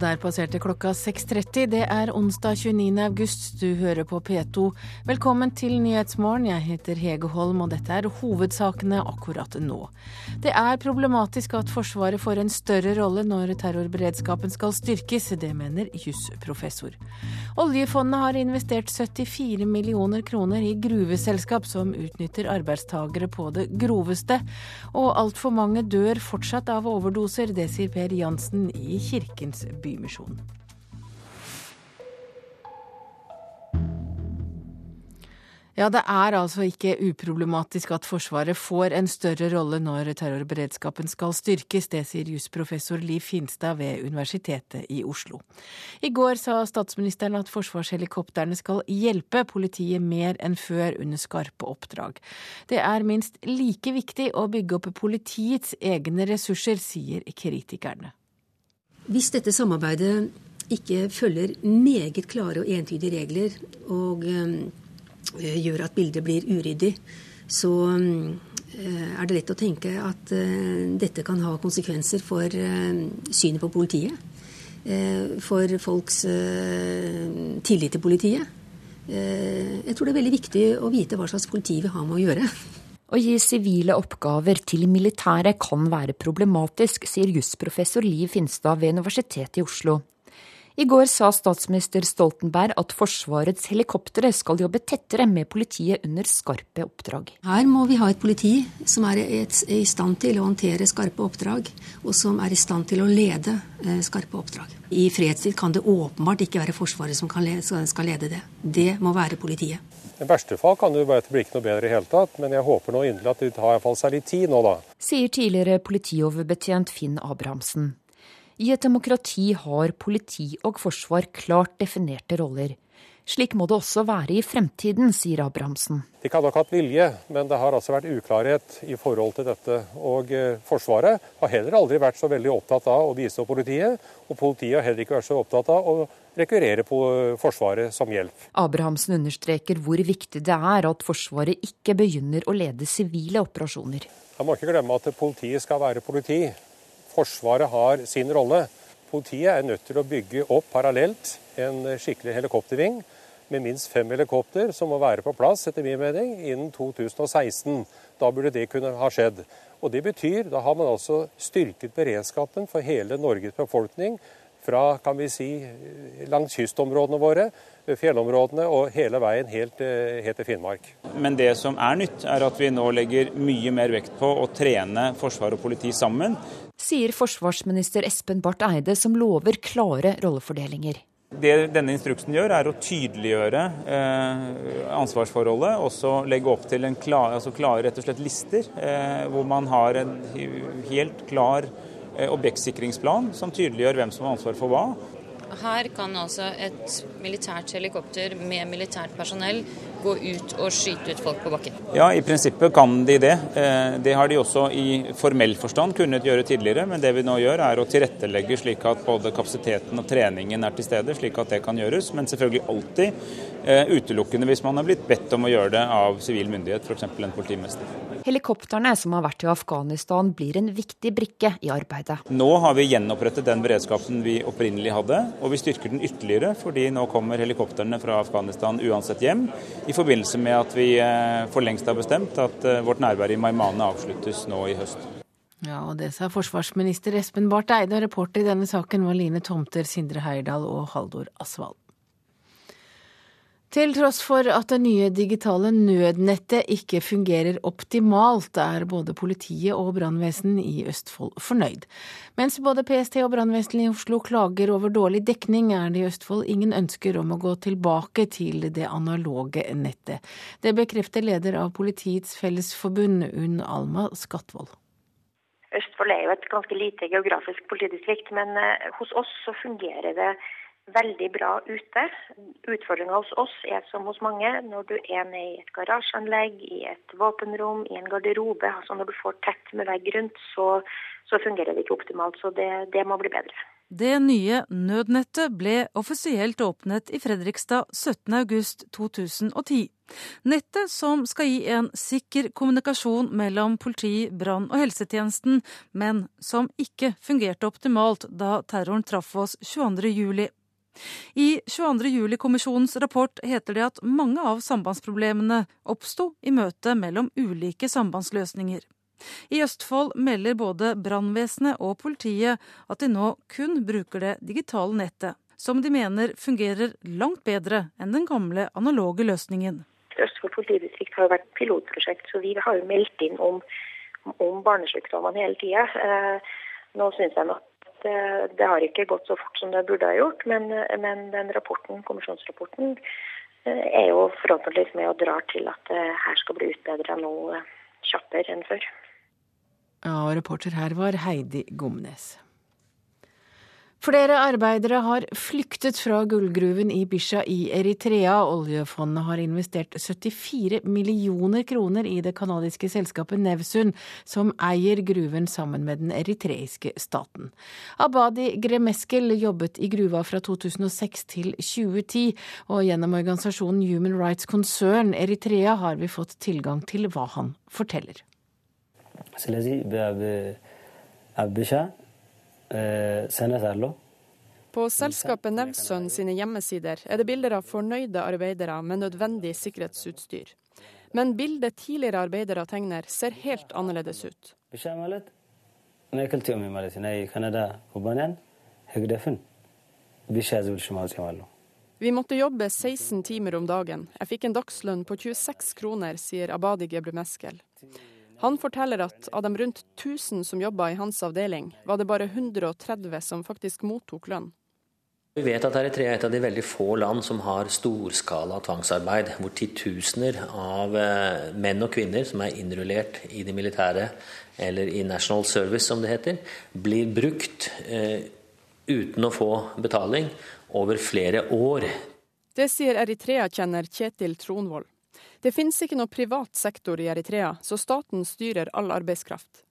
der passerte klokka 6.30. Det er onsdag 29. august. Du hører på P2. Velkommen til Nyhetsmorgen. Jeg heter Hege Holm, og dette er hovedsakene akkurat nå. Det er problematisk at Forsvaret får en større rolle når terrorberedskapen skal styrkes. Det mener jusprofessor. Oljefondet har investert 74 millioner kroner i gruveselskap som utnytter arbeidstagere på det groveste. Og altfor mange dør fortsatt av overdoser. Det sier Per Jansen i Kirkens Bymisjon. Ja, det er altså ikke uproblematisk at Forsvaret får en større rolle når terrorberedskapen skal styrkes. Det sier jusprofessor Liv Finstad ved Universitetet i Oslo. I går sa statsministeren at forsvarshelikoptrene skal hjelpe politiet mer enn før under skarpe oppdrag. Det er minst like viktig å bygge opp politiets egne ressurser, sier kritikerne. Hvis dette samarbeidet ikke følger meget klare og entydige regler, og eh, gjør at bildet blir uryddig, så eh, er det lett å tenke at eh, dette kan ha konsekvenser for synet på politiet. For folks tillit til politiet. Jeg tror det er veldig viktig å vite hva slags politi vi har med å gjøre. Å gi sivile oppgaver til militære kan være problematisk, sier jusprofessor Liv Finstad ved Universitetet i Oslo. I går sa statsminister Stoltenberg at Forsvarets helikoptre skal jobbe tettere med politiet under skarpe oppdrag. Her må vi ha et politi som er i stand til å håndtere skarpe oppdrag, og som er i stand til å lede eh, skarpe oppdrag. I fredstid kan det åpenbart ikke være Forsvaret som skal lede det. Det må være politiet. I verste fall kan det være at det blir ikke noe bedre i hele tatt, men jeg håper nå inderlig at det tar iallfall seg litt tid nå, da. Sier tidligere politioverbetjent Finn Abrahamsen. I et demokrati har politi og forsvar klart definerte roller. Slik må det også være i fremtiden, sier Abrahamsen. De kan nok ha hatt vilje, men det har altså vært uklarhet i forhold til dette. Og eh, Forsvaret har heller aldri vært så veldig opptatt av å bistå politiet. Og politiet har heller ikke vært så opptatt av å rekvirere på Forsvaret som hjelp. Abrahamsen understreker hvor viktig det er at Forsvaret ikke begynner å lede sivile operasjoner. Jeg må ikke glemme at politiet skal være politi. Forsvaret har sin rolle. Politiet er nødt til å bygge opp parallelt en skikkelig helikopterving med minst fem helikopter, som må være på plass etter min mening, innen 2016. Da burde det kunne ha skjedd. Og Det betyr, da har man altså styrket beredskapen for hele Norges befolkning. Fra kan vi si, langs kystområdene våre, fjellområdene og hele veien helt, eh, helt til Finnmark. Men det som er nytt, er at vi nå legger mye mer vekt på å trene forsvar og politi sammen. Sier forsvarsminister Espen Barth Eide, som lover klare rollefordelinger. Det denne instruksen gjør, er å tydeliggjøre eh, ansvarsforholdet. Også legge opp til en klar, altså klare rett og slett lister, eh, hvor man har en helt klar eh, objektsikringsplan som tydeliggjør hvem som har ansvar for hva. Her kan altså et militært helikopter med militært personell gå ut og skyte ut folk på bakken? Ja, i prinsippet kan de det. Eh, det har de også i formell forstand kunnet gjøre tidligere, men det vi nå gjør er å tilrettelegge slik at både kapasiteten og treningen er til stede, slik at det kan gjøres. Men selvfølgelig alltid eh, utelukkende hvis man har blitt bedt om å gjøre det av sivil myndighet, f.eks. en politimester. Helikoptrene som har vært i Afghanistan blir en viktig brikke i arbeidet. Nå har vi gjenopprettet den beredskapen vi opprinnelig hadde, og vi styrker den ytterligere fordi nå kommer helikoptrene fra Afghanistan uansett hjem i forbindelse med at vi eh, for lengst har bestemt at eh, vårt nærvær i Maimane avsluttes nå i høst. Ja, og det sa forsvarsminister Espen Barth Eide, og reporter i denne saken var Line Tomter, Sindre Heirdal og Haldor Asvald. Til tross for at det nye digitale nødnettet ikke fungerer optimalt, er både politiet og brannvesen i Østfold fornøyd. Mens både PST og brannvesenet i Oslo klager over dårlig dekning, er det i Østfold ingen ønsker om å gå tilbake til det analoge nettet. Det bekrefter leder av Politiets Fellesforbund, Unn Alma Skatvold. Østfold er jo et ganske lite geografisk politidistrikt, men eh, hos oss så fungerer det veldig bra ute. Utfordringa hos oss er som hos mange, når du er nede i et garasjeanlegg, i et våpenrom, i en garderobe. altså Når du får tett med vegg rundt, så, så fungerer det ikke optimalt. Så det, det må bli bedre. Det nye nødnettet ble offisielt åpnet i Fredrikstad 17.8.2010. Nettet som skal gi en sikker kommunikasjon mellom politi, brann og helsetjenesten, men som ikke fungerte optimalt da terroren traff oss 22.07. I 22.07-kommisjonens rapport heter det at mange av sambandsproblemene oppsto i møte mellom ulike sambandsløsninger. I Østfold melder både brannvesenet og politiet at de nå kun bruker det digitale nettet, som de mener fungerer langt bedre enn den gamle analoge løsningen. Østfold politidistrikt har vært pilotprosjekt, så vi har jo meldt inn om, om barnesykdommene hele tida. Eh, nå syns jeg nok eh, det har ikke gått så fort som det burde ha gjort, men, men den rapporten, kommisjonsrapporten eh, er jo forhåpentligvis med og drar til at det her skal bli utbedra noe kjappere enn før. Ja, og reporter her var Heidi Gomnes. Flere arbeidere har flyktet fra gullgruven i Bisha i Eritrea. Oljefondet har investert 74 millioner kroner i det canadiske selskapet Nevsun, som eier gruven sammen med den eritreiske staten. Abadi Gremeskel jobbet i gruva fra 2006 til 2010, og gjennom organisasjonen Human Rights Concern Eritrea har vi fått tilgang til hva han forteller. Så, på selskapet Nevsøn sine hjemmesider er det bilder av fornøyde arbeidere med nødvendig sikkerhetsutstyr. Men bildet tidligere arbeidere tegner, ser helt annerledes ut. Vi måtte jobbe 16 timer om dagen. Jeg fikk en dagslønn på 26 kroner, sier Abadi Gebremeskel. Han forteller at av de rundt 1000 som jobba i hans avdeling, var det bare 130 som faktisk mottok lønn. Vi vet at Eritrea er et av de veldig få land som har storskala tvangsarbeid, hvor titusener av eh, menn og kvinner som er innrullert i det militære, eller i National Service som det heter, blir brukt eh, uten å få betaling over flere år. Det sier Eritrea-kjenner Kjetil Tronvold. Det finnes ikke noe privat sektor i Eritrea, så staten styrer all arbeidskraft.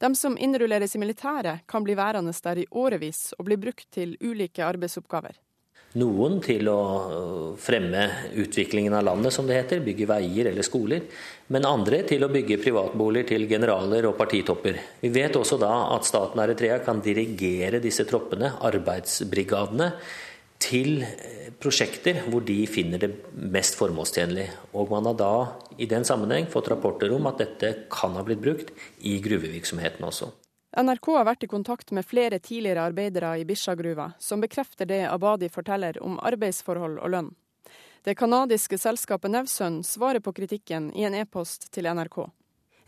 De som innrulleres i militæret, kan bli værende der i årevis og bli brukt til ulike arbeidsoppgaver. Noen til å fremme utviklingen av landet, som det heter, bygge veier eller skoler. Men andre til å bygge privatboliger til generaler og partitopper. Vi vet også da at staten Eritrea kan dirigere disse troppene, arbeidsbrigadene, til prosjekter hvor de finner det mest formålstjenlig. Og man har da i den sammenheng fått rapporter om at dette kan ha blitt brukt i gruvevirksomheten også. NRK har vært i kontakt med flere tidligere arbeidere i Bisha-gruva, som bekrefter det Abadi forteller om arbeidsforhold og lønn. Det canadiske selskapet Nevsøn svarer på kritikken i en e-post til NRK.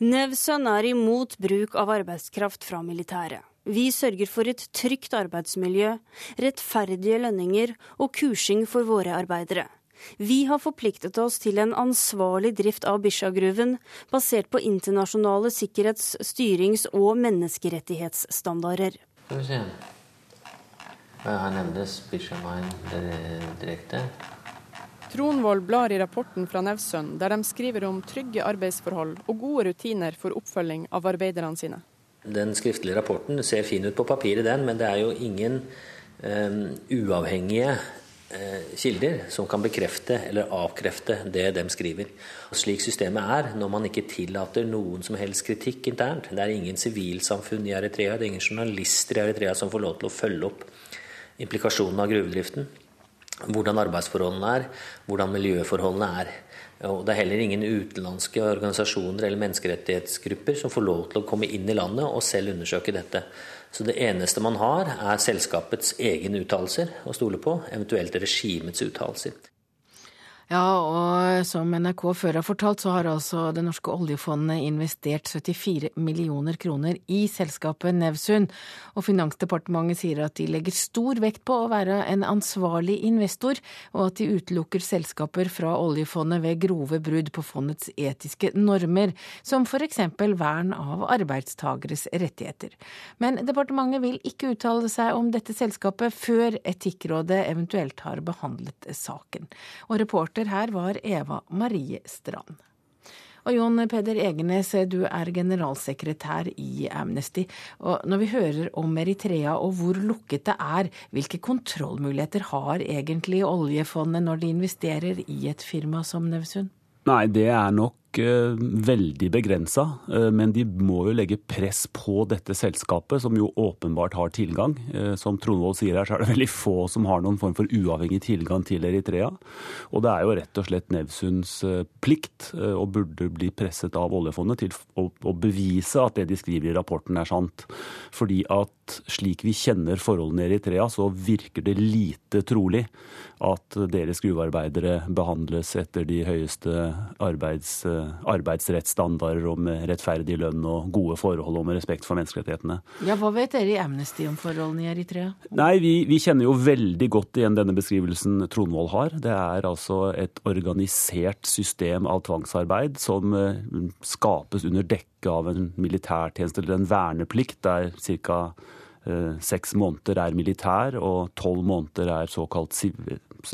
Nevsøn er imot bruk av arbeidskraft fra militæret. Vi sørger for et trygt arbeidsmiljø, rettferdige lønninger og kursing for våre arbeidere. Vi har forpliktet oss til en ansvarlig drift av Bisha-gruven, basert på internasjonale sikkerhets-, styrings- og menneskerettighetsstandarder. Her nevnes Bisha Mine direkte. Tronvold blar i rapporten fra Nevsøn, der de skriver om trygge arbeidsforhold og gode rutiner for oppfølging av arbeiderne sine. Den skriftlige rapporten ser fin ut på papiret, den, men det er jo ingen um, uavhengige uh, kilder som kan bekrefte eller avkrefte det de skriver. Slik systemet er, når man ikke tillater noen som helst kritikk internt Det er ingen sivilsamfunn i Eritrea, det er ingen journalister i Eritrea som får lov til å følge opp implikasjonene av gruvedriften. Hvordan arbeidsforholdene er, hvordan miljøforholdene er. Og det er heller ingen utenlandske organisasjoner eller menneskerettighetsgrupper som får lov til å komme inn i landet og selv undersøke dette. Så det eneste man har, er selskapets egne uttalelser å stole på, eventuelt regimets uttalelser. Ja, og som NRK før har fortalt, så har altså det norske oljefondet investert 74 millioner kroner i selskapet Nevsund. Og Finansdepartementet sier at de legger stor vekt på å være en ansvarlig investor, og at de utelukker selskaper fra oljefondet ved grove brudd på fondets etiske normer, som eksempel vern av arbeidstageres rettigheter. Men departementet vil ikke uttale seg om dette selskapet før Etikkrådet eventuelt har behandlet saken. Og reporter reporter her var Eva Marie Strand. Og Jon Peder Egenes, du er generalsekretær i Amnesty. Og når vi hører om Eritrea og hvor lukket det er, hvilke kontrollmuligheter har egentlig oljefondet når de investerer i et firma som Nevsund? Nei, det er nok uh, veldig begrensa. Uh, men de må jo legge press på dette selskapet, som jo åpenbart har tilgang. Uh, som Trondvold sier her, så er det veldig få som har noen form for uavhengig tilgang til Eritrea. Og det er jo rett og slett Nevsunds plikt, og burde bli presset av oljefondet, til å bevise at det de skriver i rapporten er sant. Fordi at slik vi kjenner forholdene i Eritrea, så virker det lite trolig at deres gruvearbeidere behandles etter de høyeste arbeids, arbeidsrettsstandarder om rettferdig lønn og gode forhold med respekt for menneskerettighetene. Ja, Hva vet dere i Amnesty om forholdene i Eritrea? Nei, vi, vi kjenner jo veldig godt igjen denne beskrivelsen Trondvold har. Det er altså et organisert system av tvangsarbeid som eh, skapes under dekke av en militærtjeneste eller en verneplikt, der ca. Eh, seks måneder er militær og tolv måneder er såkalt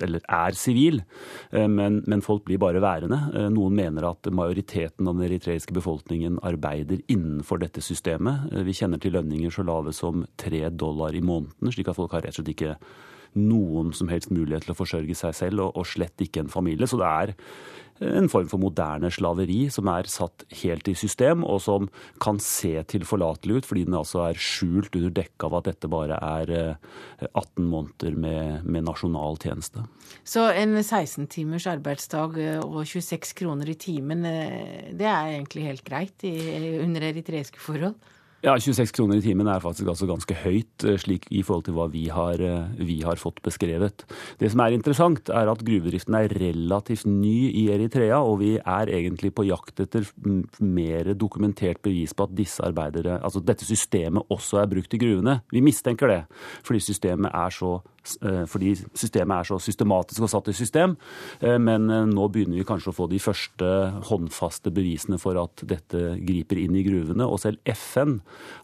eller er sivil. Eh, men, men, folk blir bare værende. Eh, noen mener at majoriteten av den eritreiske befolkningen arbeider innenfor dette systemet. Vi kjenner til lønninger så lave som tre dollar i måneden, slik at folk har rett og slett ikke noen som helst mulighet til å forsørge seg selv, og, og slett ikke en familie. Så det er en form for moderne slaveri som er satt helt i system, og som kan se tilforlatelig ut, fordi den altså er skjult under dekke av at dette bare er 18 eh, måneder med, med nasjonal tjeneste. Så en 16 timers arbeidsdag eh, og 26 kroner i timen, eh, det er egentlig helt greit under eritreiske forhold? Ja, 26 kroner i timen er faktisk altså ganske høyt eh, slik i forhold til hva vi har, eh, vi har, fått beskrevet. Det som er interessant, er at gruvedriften er relativt ny i Eritrea, og vi er egentlig på jakt etter mer dokumentert bevis på at disse arbeidere, altså dette systemet også er brukt i gruvene. Vi mistenker det, fordi systemet er så fordi systemet er så systematisk og satt i system. Eh, men eh, nå begynner vi kanskje å få de første håndfaste bevisene for at dette griper inn i gruvene. Og selv FN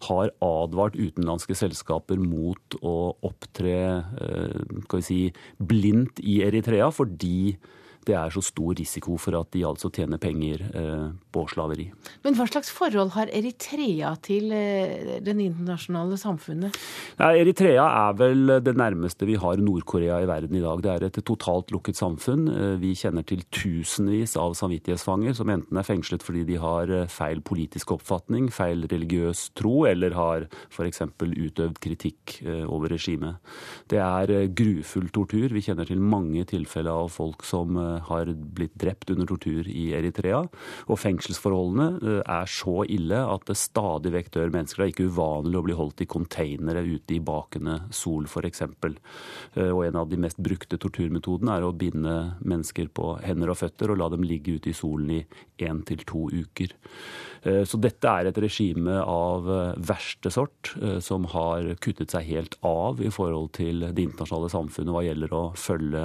har advart utenlandske selskaper mot å opptre skal vi si, blindt i Eritrea, fordi det er så stor risiko for at de altså tjener penger eh, på slaveri. Men hva slags forhold har Eritrea til eh, den internasjonale samfunnet? Ja, Eritrea er vel det nærmeste vi har Nord-Korea i verden i dag. Det er et totalt lukket samfunn. Eh, vi kjenner til tusenvis av samvittighetsfanger som enten er fengslet fordi de har feil politisk oppfatning, feil religiøs tro, eller har f.eks. utøvd kritikk over regimet. Det er grufull tortur. Vi kjenner til mange tilfeller av folk som har blitt drept under tortur i Eritrea. Og fengselsforholdene eh, er så ille at det stadig vekk dør mennesker. Det er ikke uvanlig å bli holdt i containere ute i bakende sol, f.eks. Eh, og en av de mest brukte torturmetodene er å binde mennesker på hender og føtter og la dem ligge ute i solen i én til to uker. Eh, så dette er et regime av verste sort, som har kuttet seg helt av i forhold til det internasjonale samfunnet hva gjelder å følge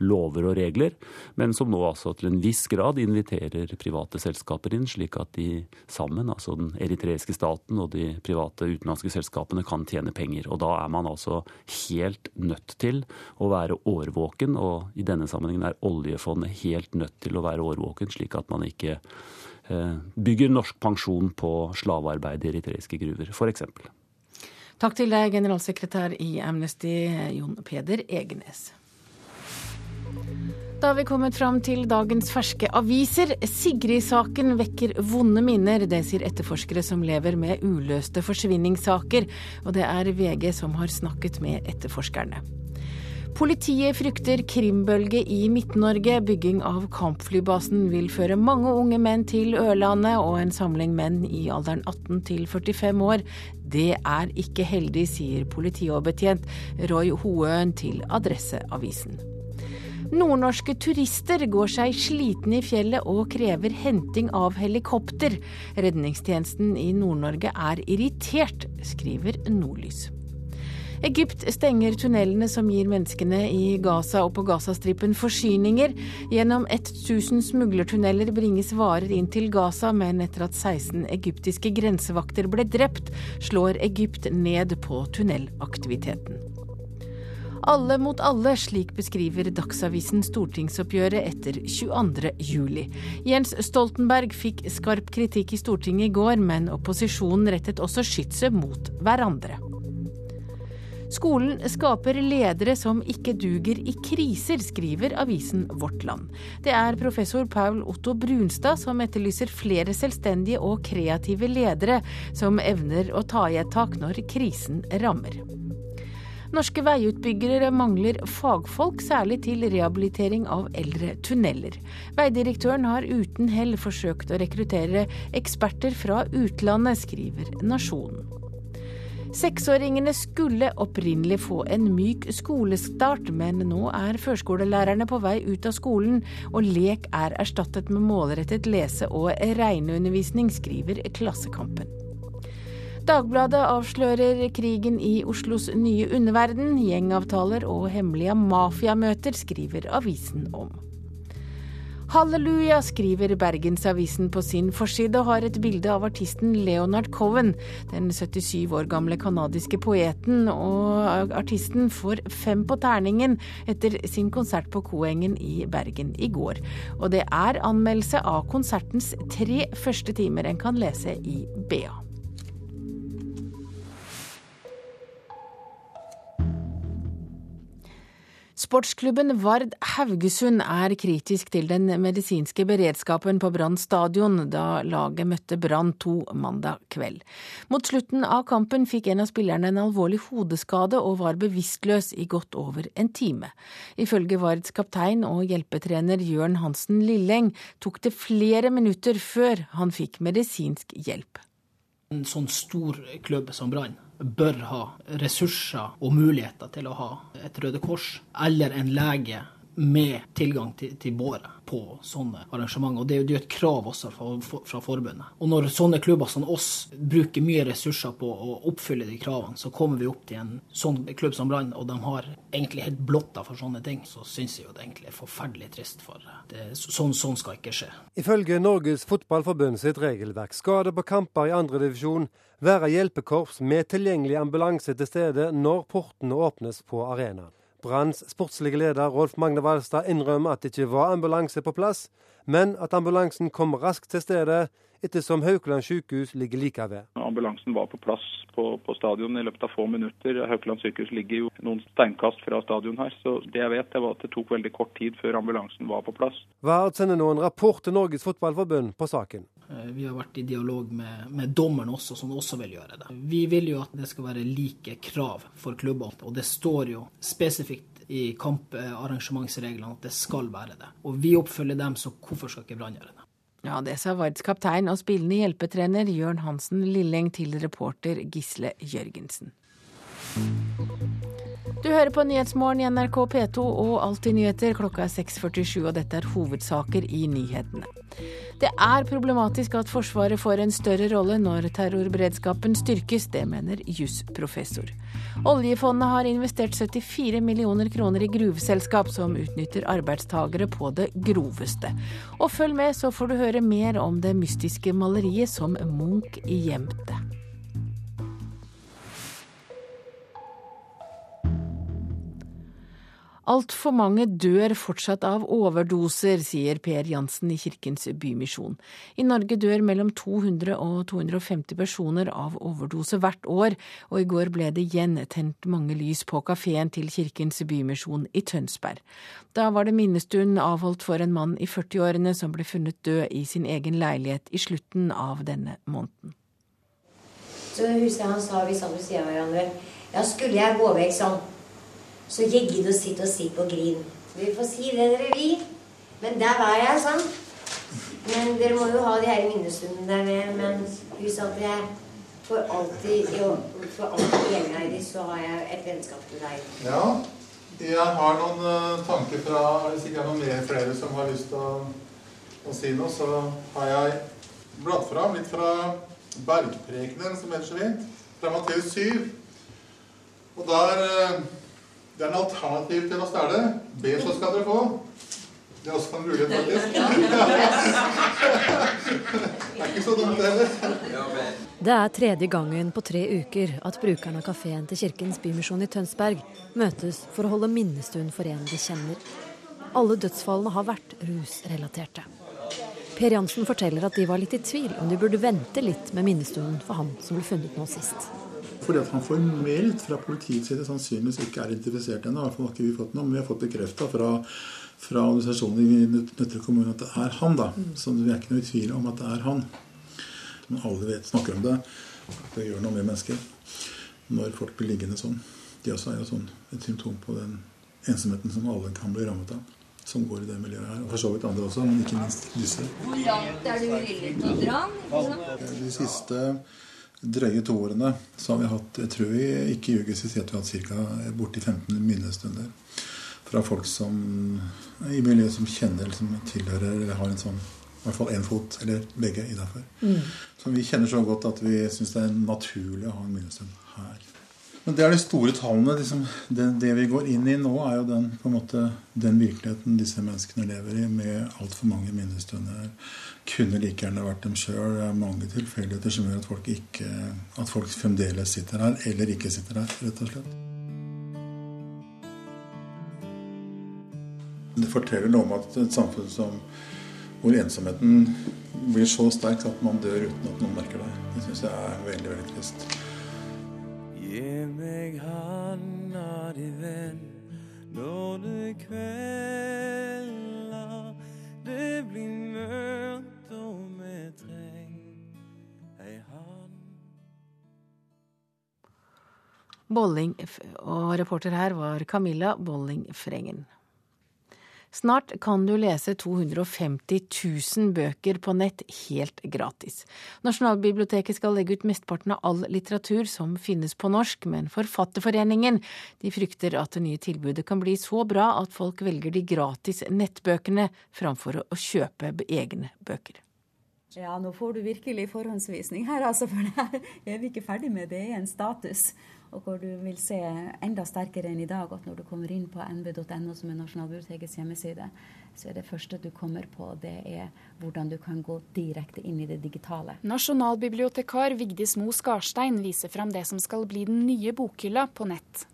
lover og regler, men som nå altså til en viss grad inviterer private selskaper inn, slik at de sammen, altså den eritreiske staten og de private utenlandske selskapene, kan tjene penger. Og da er man altså helt nødt til å være årvåken, og i denne sammenhengen er oljefondet helt nødt til å være årvåken, slik at man ikke eh, bygger norsk pensjon på slavearbeid i eritreiske gruver, f.eks. Takk til deg, generalsekretær i Amnesty, Jon Peder Egenes. Da har vi kommet fram til dagens ferske aviser. Sigrid-saken vekker vonde minner. Det sier etterforskere som lever med uløste forsvinningssaker. Og det er VG som har snakket med etterforskerne. Politiet frykter krimbølge i Midt-Norge. Bygging av kampflybasen vil føre mange unge menn til Ørlandet, og en samling menn i alderen 18 til 45 år. Det er ikke heldig, sier politioverbetjent Roy Hoøen til Adresseavisen. Nordnorske turister går seg slitne i fjellet og krever henting av helikopter. Redningstjenesten i Nord-Norge er irritert, skriver Nordlys. Egypt stenger tunnelene som gir menneskene i Gaza og på Gazastripen forsyninger. Gjennom 1000 smuglertunneler bringes varer inn til Gaza, men etter at 16 egyptiske grensevakter ble drept, slår Egypt ned på tunnelaktiviteten. Alle mot alle, slik beskriver Dagsavisen stortingsoppgjøret etter 22. juli. Jens Stoltenberg fikk skarp kritikk i Stortinget i går, men opposisjonen rettet også skytset mot hverandre. Skolen skaper ledere som ikke duger i kriser, skriver avisen Vårt Land. Det er professor Paul Otto Brunstad som etterlyser flere selvstendige og kreative ledere som evner å ta i et tak når krisen rammer. Norske veiutbyggere mangler fagfolk, særlig til rehabilitering av eldre tunneler. Veidirektøren har uten hell forsøkt å rekruttere eksperter fra utlandet, skriver Nasjonen. Seksåringene skulle opprinnelig få en myk skolestart, men nå er førskolelærerne på vei ut av skolen, og lek er erstattet med målrettet lese- og regneundervisning, skriver Klassekampen. Dagbladet avslører krigen i Oslos nye underverden. Gjengavtaler og hemmelige mafiamøter, skriver avisen om. Halleluja, skriver Bergensavisen på sin forside, og har et bilde av artisten Leonard Cohen. Den 77 år gamle canadiske poeten og artisten får fem på terningen etter sin konsert på Koengen i Bergen i går. Og det er anmeldelse av konsertens tre første timer en kan lese i BA. Sportsklubben Vard Haugesund er kritisk til den medisinske beredskapen på Brann stadion da laget møtte Brann 2 mandag kveld. Mot slutten av kampen fikk en av spillerne en alvorlig hodeskade og var bevisstløs i godt over en time. Ifølge Vards kaptein og hjelpetrener Jørn Hansen Lilleng tok det flere minutter før han fikk medisinsk hjelp. En sånn stor klubb som Brann bør ha ressurser og muligheter til å ha et Røde Kors eller en lege med tilgang til, til båre på sånne arrangementer. Og Det er jo et krav også fra, fra, forbundet. Og Når sånne klubber som oss bruker mye ressurser på å oppfylle de kravene, så kommer vi opp til en sånn klubb som Brann, og de har egentlig helt blotta for sånne ting. Så syns jeg jo det egentlig er forferdelig trist. for det. Sånn, sånn skal ikke skje. Ifølge Norges Fotballforbund sitt regelverk skal det på kamper i andredivisjon være hjelpekorps med tilgjengelig ambulanse til stede når portene åpnes på arenaen. Branns sportslige leder Rolf Magne Valstad innrømmer at det ikke var ambulanse på plass, men at ambulansen kom raskt til stedet ettersom Haukeland sykehus ligger like ved. Ambulansen var på plass på, på stadion i løpet av få minutter. Haukeland sykehus ligger jo noen steinkast fra stadion her, så det jeg vet, det var at det tok veldig kort tid før ambulansen var på plass. Vard sender nå en rapport til Norges Fotballforbund på saken. Eh, vi har vært i dialog med, med dommeren også, som også vil gjøre det. Vi vil jo at det skal være like krav for klubber, og det står jo spesifikt i kamparrangementsreglene at det skal være det. Og vi oppfølger dem, så hvorfor skal ikke Brann gjøre det? Ja, det sa Vards kaptein og spillende hjelpetrener Jørn Hansen Lilleng til reporter Gisle Jørgensen. Du hører på Nyhetsmorgen i NRK P2 og Alltid nyheter. Klokka er 6.47, og dette er hovedsaker i nyhetene. Det er problematisk at Forsvaret får en større rolle når terrorberedskapen styrkes. Det mener jusprofessor. Oljefondet har investert 74 millioner kroner i gruveselskap som utnytter arbeidstagere på det groveste. Og følg med, så får du høre mer om det mystiske maleriet som Munch gjemte. Altfor mange dør fortsatt av overdoser, sier Per Jansen i Kirkens Bymisjon. I Norge dør mellom 200 og 250 personer av overdose hvert år, og i går ble det igjen tent mange lys på kafeen til Kirkens Bymisjon i Tønsberg. Da var det minnestund avholdt for en mann i 40-årene som ble funnet død i sin egen leilighet i slutten av denne måneden. Så husker jeg han sa, vi satt ved siden av hverandre, ja, skulle jeg gå vekk sånn så ikke gidd å sitte og si på grin. Vi får si det dere vil. Men der var jeg, sånn. Men dere må jo ha de her minnestundene der med. Men sa at jeg for alltid, jo, for alltid egenherdig så har jeg et vennskap til deg. Ja. Jeg har noen uh, tanker fra Hvis ikke er noen flere som har lyst til å, å si noe, så har jeg bladd fram litt fra Bergprekenen, som heter så fint, fra Matteus 7. Og der uh, det er en alternativ til å stjele. Be, så skal dere få. Det er også en mulighet, faktisk. det er ikke så dumt heller. Det er tredje gangen på tre uker at brukerne av kafeen til Kirkens Bymisjon i Tønsberg møtes for å holde minnestund for en de kjenner. Alle dødsfallene har vært rusrelaterte. Per Jansen forteller at de var litt i tvil om de burde vente litt med minnestunden for han som ble funnet nå sist. Fordi at han formelt fra politiets side sannsynligvis ikke er identifisert ennå. I hvert fall har ikke vi fått noe, men vi har fått bekrefta fra, fra organisasjonen i Nøtterøy kommune at det er han. da. Så vi er ikke noe i tvil om at det er han. Men alle vet, snakker om det. Det gjør noe med mennesker når folk blir liggende sånn. De også er jo sånn et symptom på den ensomheten som alle kan bli rammet av som går i det miljøet her. Og for så vidt andre også, men ikke minst disse. Hvor langt er du villig til å dra? De siste drøye to årene så har vi hatt jeg tror vi ikke ljuger hvis vi har hatt ca. borti 15 minnestunder fra folk som i miljøet som kjenner, som tilhører eller har en sånn i hvert fall én fot, eller begge, innafor. Mm. Som vi kjenner så godt at vi syns det er naturlig å ha en minnestund her. Men det er de store tallene. Liksom, det, det, vi går inn i nå, er jo den, måte, den virkeligheten disse menneskene lever i, med altfor mange minnestunder. Kunne like gjerne vært dem sjøl. Det er mange tilfeldigheter som gjør at folk, ikke, at folk fremdeles sitter her, eller ikke sitter her, rett og slett. Det forteller noe om at et samfunn som, hvor ensomheten blir så sterk at man dør uten at noen merker det, det syns jeg er veldig, veldig trist. Gi meg handa di, venn, når det kvelder. Det blir mørkt, og vi trenger ei hand. Bolling, og reporter her var Camilla Bolling Frengen. Snart kan du lese 250 000 bøker på nett helt gratis. Nasjonalbiblioteket skal legge ut mesteparten av all litteratur som finnes på norsk, men Forfatterforeningen de frykter at det nye tilbudet kan bli så bra at folk velger de gratis nettbøkene framfor å kjøpe egne bøker. Ja, nå får du virkelig forhåndsvisning her, altså, for er vi ikke ferdig med. Det er en status og hvor du vil se enda sterkere enn i dag at når du kommer inn på nb.no, som er Nasjonalbibliotekets hjemmeside, så er det første du kommer på, det er hvordan du kan gå direkte inn i det digitale. Nasjonalbibliotekar Vigdis Mo Skarstein viser fram det som skal bli den nye bokhylla på nett.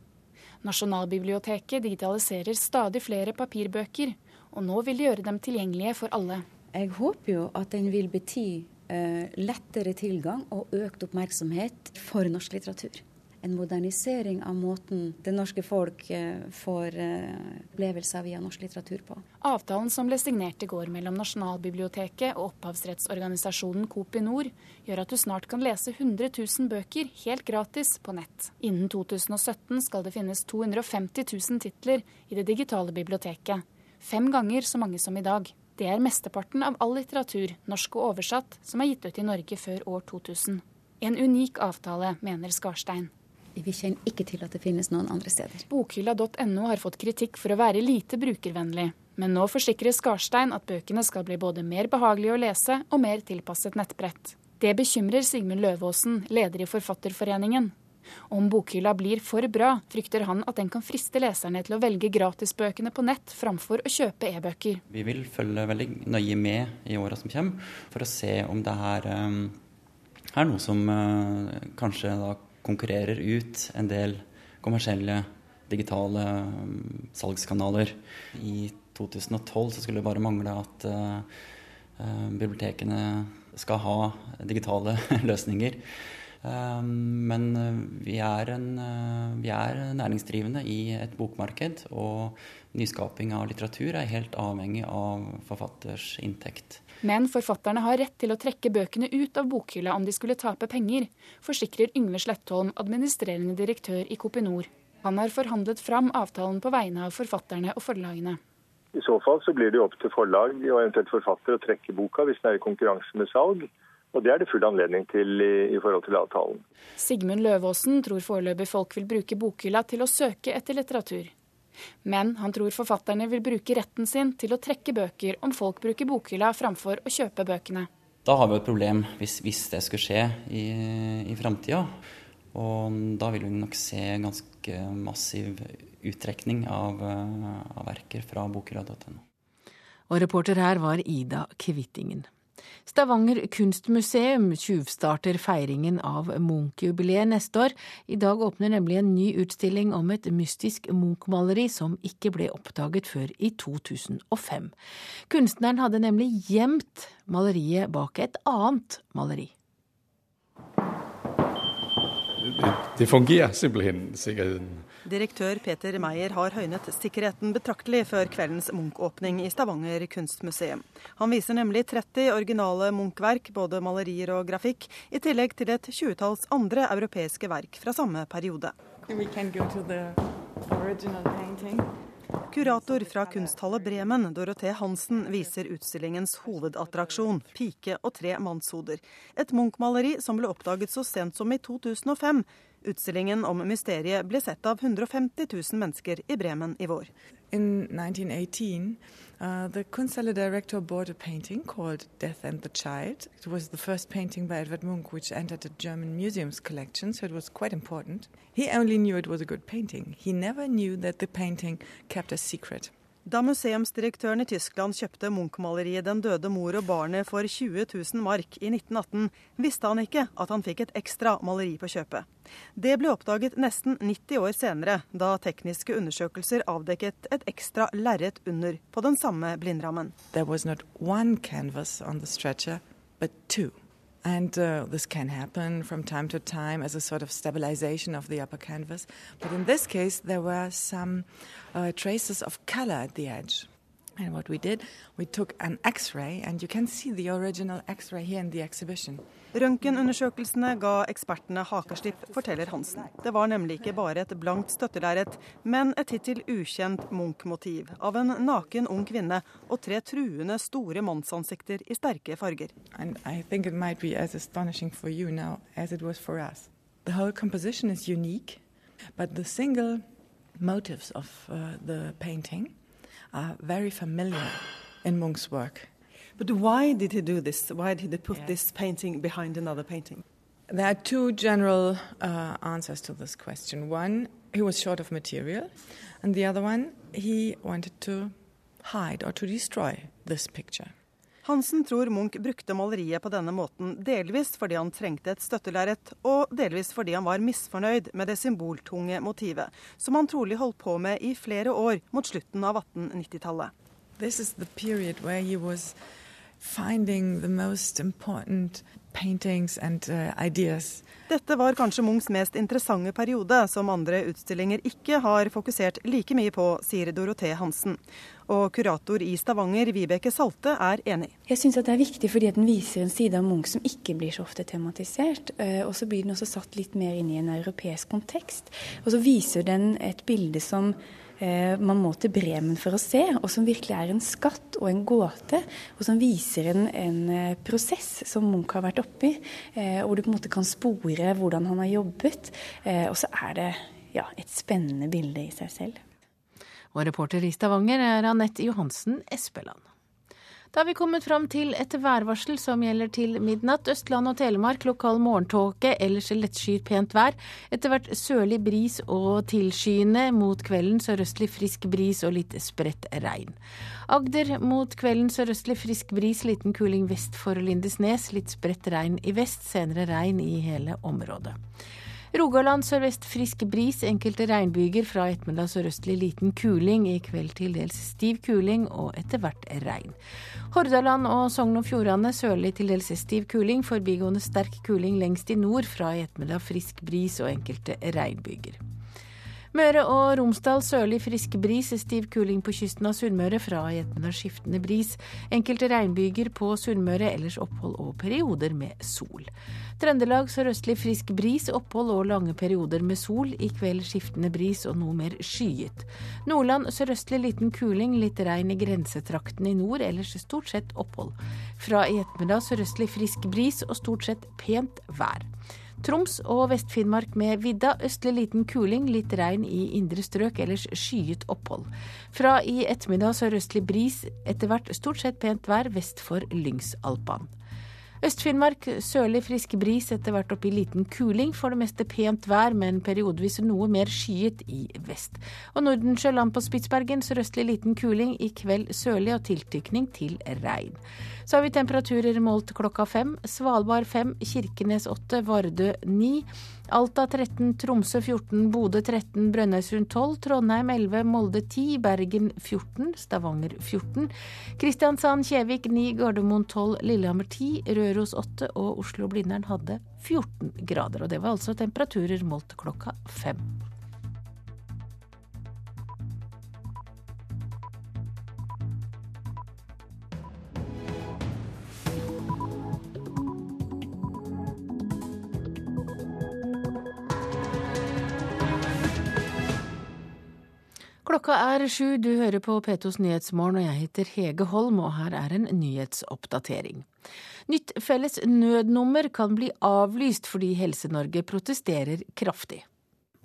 Nasjonalbiblioteket digitaliserer stadig flere papirbøker, og nå vil de gjøre dem tilgjengelige for alle. Jeg håper jo at den vil bety uh, lettere tilgang og økt oppmerksomhet for norsk litteratur en modernisering av måten det norske folk eh, får eh, opplevelser via norsk litteratur på. Avtalen som ble signert i går mellom Nasjonalbiblioteket og opphavsrettsorganisasjonen Kopinor, gjør at du snart kan lese 100 000 bøker helt gratis på nett. Innen 2017 skal det finnes 250 000 titler i det digitale biblioteket. Fem ganger så mange som i dag. Det er mesteparten av all litteratur, norsk og oversatt, som er gitt ut i Norge før år 2000. En unik avtale, mener Skarstein. Vi kjenner ikke til at det finnes noen andre steder. Bokhylla.no har fått kritikk for å være lite brukervennlig. Men nå forsikrer Skarstein at bøkene skal bli både mer behagelige å lese og mer tilpasset nettbrett. Det bekymrer Sigmund Løvaasen, leder i Forfatterforeningen. Om bokhylla blir for bra, frykter han at den kan friste leserne til å velge gratisbøkene på nett framfor å kjøpe e-bøker. Vi vil følge veldig nøye med i åra som kommer, for å se om det her um, er noe som uh, kanskje da konkurrerer ut en del kommersielle digitale um, salgskanaler. I 2012 så skulle det bare mangle at uh, uh, bibliotekene skal ha digitale løsninger. Um, men vi er, en, vi er næringsdrivende i et bokmarked, og nyskaping av litteratur er helt avhengig av forfatters inntekt. Men forfatterne har rett til å trekke bøkene ut av bokhylla om de skulle tape penger, forsikrer Yngve Slettholm, administrerende direktør i Kopinor. Han har forhandlet fram avtalen på vegne av forfatterne og forlagene. I så fall så blir det opp til forlag og eventuelt forfatter å trekke boka hvis det er i konkurranse med salg. Og Det er det full anledning til i, i forhold til avtalen. Sigmund Løvaasen tror foreløpig folk vil bruke bokhylla til å søke etter litteratur. Men han tror forfatterne vil bruke retten sin til å trekke bøker om folk bruker bokhylla framfor å kjøpe bøkene. Da har vi jo et problem hvis, hvis det skulle skje i, i framtida. Og da vil vi nok se ganske massiv uttrekning av, av verker fra bokhylla.no. Og reporter her var Ida Kvittingen. Stavanger kunstmuseum tjuvstarter feiringen av Munch-jubileet neste år. I dag åpner nemlig en ny utstilling om et mystisk Munch-maleri som ikke ble oppdaget før i 2005. Kunstneren hadde nemlig gjemt maleriet bak et annet maleri. Det fungerer simpelthen, sikkerheten. Direktør Peter Meyer har høynet sikkerheten betraktelig før kveldens Munch-åpning i Stavanger kunstmuseum. Han viser nemlig 30 originale Munch-verk, både malerier og grafikk, i tillegg til et tjuetalls andre europeiske verk fra samme periode. Kurator fra kunsthallet Bremen, Dorothee Hansen, viser utstillingens hovedattraksjon, 'Pike og tre mannshoder'. Et Munch-maleri som ble oppdaget så sent som i 2005. Utstillingen om mysteriet ble sett av 150 000 mennesker i Bremen i vår. In 1918, uh, the Kunsthalle director bought a painting called Death and the Child. It was the first painting by Edvard Munch which entered the German museum's collection, so it was quite important. He only knew it was a good painting. He never knew that the painting kept a secret. Da museumsdirektøren i Tyskland kjøpte Munch-maleriet 'Den døde mor og barnet' for 20 000 mark i 1918, visste han ikke at han fikk et ekstra maleri på kjøpet. Det ble oppdaget nesten 90 år senere, da tekniske undersøkelser avdekket et ekstra lerret under på den samme blindrammen. There was not one canvas on the stretcher, but. And uh, this can happen from time to time as a sort of stabilization of the upper canvas. But in this case, there were some uh, traces of color at the edge. And what we did, we took an X-ray, and you can see the original X-ray here in the exhibition. Røntgenundersøkelsene ga ekspertene hakeslipp, forteller Hansen. Det var nemlig ikke bare et blankt støttelerret, men et hittil ukjent Munch-motiv av en naken ung kvinne og tre truende store mannsansikter i sterke farger. And I think it might be as for you now as it was for us. The whole composition is unique, but the single motives of uh, the painting are very familiar in Munch's work. But why did he do this? Why did he put yeah. this painting behind another painting? There are two general uh, answers to this question. One, he was short of material, and the other one, he wanted to hide or to destroy this picture. Hansen tror Munch brukte maleriet på denne måten delvis fordi han trengte et støttelerret, og delvis fordi han var misfornøyd med det symboltunge motivet, som han trolig holdt på med i flere år mot slutten av 1890-tallet. This is the period where he was finding the most important paintings and uh, ideas. Dette var kanskje Munchs mest interessante periode, som andre utstillinger ikke har fokusert like mye på, sier Dorothee Hansen. Og kurator i Stavanger, Vibeke Salte, er enig. Jeg syns det er viktig fordi den viser en side av Munch som ikke blir så ofte tematisert. Eh, og så blir den også satt litt mer inn i en europeisk kontekst. Og så viser den et bilde som man må til Bremen for å se, og som virkelig er en skatt og en gåte. Og som viser en, en eh, prosess som Munch har vært oppi, eh, hvor du på en måte kan spore hvordan han har jobbet. Og så er det ja, et spennende bilde i seg selv. Og reporter i Stavanger er Anette Johansen Espeland. Da har vi kommet fram til et værvarsel som gjelder til midnatt. Østland og Telemark lokal morgentåke, ellers lettskyet pent vær. Etter hvert sørlig bris og tilskyende. Mot kvelden sørøstlig frisk bris og litt spredt regn. Agder mot kvelden sørøstlig frisk bris, liten kuling vest for Lindesnes. Litt spredt regn i vest, senere regn i hele området. Rogaland sørvest frisk bris, enkelte regnbyger. Fra ettermiddag sørøstlig liten kuling. I kveld til dels stiv kuling og etter hvert regn. Hordaland og Sogn og Fjordane sørlig til dels stiv kuling. Forbigående sterk kuling lengst i nord. Fra i ettermiddag frisk bris og enkelte regnbyger. Møre og Romsdal sørlig frisk bris, stiv kuling på kysten av Sunnmøre. Fra i ettermiddag skiftende bris. Enkelte regnbyger på Sunnmøre, ellers opphold og perioder med sol. Trøndelag sørøstlig frisk bris, opphold og lange perioder med sol. I kveld skiftende bris og noe mer skyet. Nordland sørøstlig liten kuling, litt regn i grensetraktene i nord, ellers stort sett opphold. Fra i ettermiddag sørøstlig frisk bris og stort sett pent vær. Troms og Vest-Finnmark med vidda. Østlig liten kuling, litt regn i indre strøk, ellers skyet opphold. Fra i ettermiddag sørøstlig bris, etter hvert stort sett pent vær vest for Lyngsalpene. Øst-Finnmark sørlig frisk bris, etter hvert opp i liten kuling. For det meste pent vær, men periodevis noe mer skyet i vest. Og Nordensjøland på Spitsbergen sørøstlig liten kuling. I kveld sørlig og tiltykning til regn. Så har vi temperaturer målt klokka fem. Svalbard fem, Kirkenes åtte, Vardø ni. Alta 13, Tromsø 14, Bodø 13, Brønnøysund 12, Trondheim 11, Molde 10, Bergen 14, Stavanger 14, Kristiansand, Kjevik 9, Gardermoen 12, Lillehammer 10, Røros 8 og Oslo-Blindern hadde 14 grader. Og det var altså temperaturer målt klokka fem. Klokka er sju, du hører på P2s Nyhetsmorgen, og jeg heter Hege Holm, og her er en nyhetsoppdatering. Nytt felles nødnummer kan bli avlyst fordi Helse-Norge protesterer kraftig.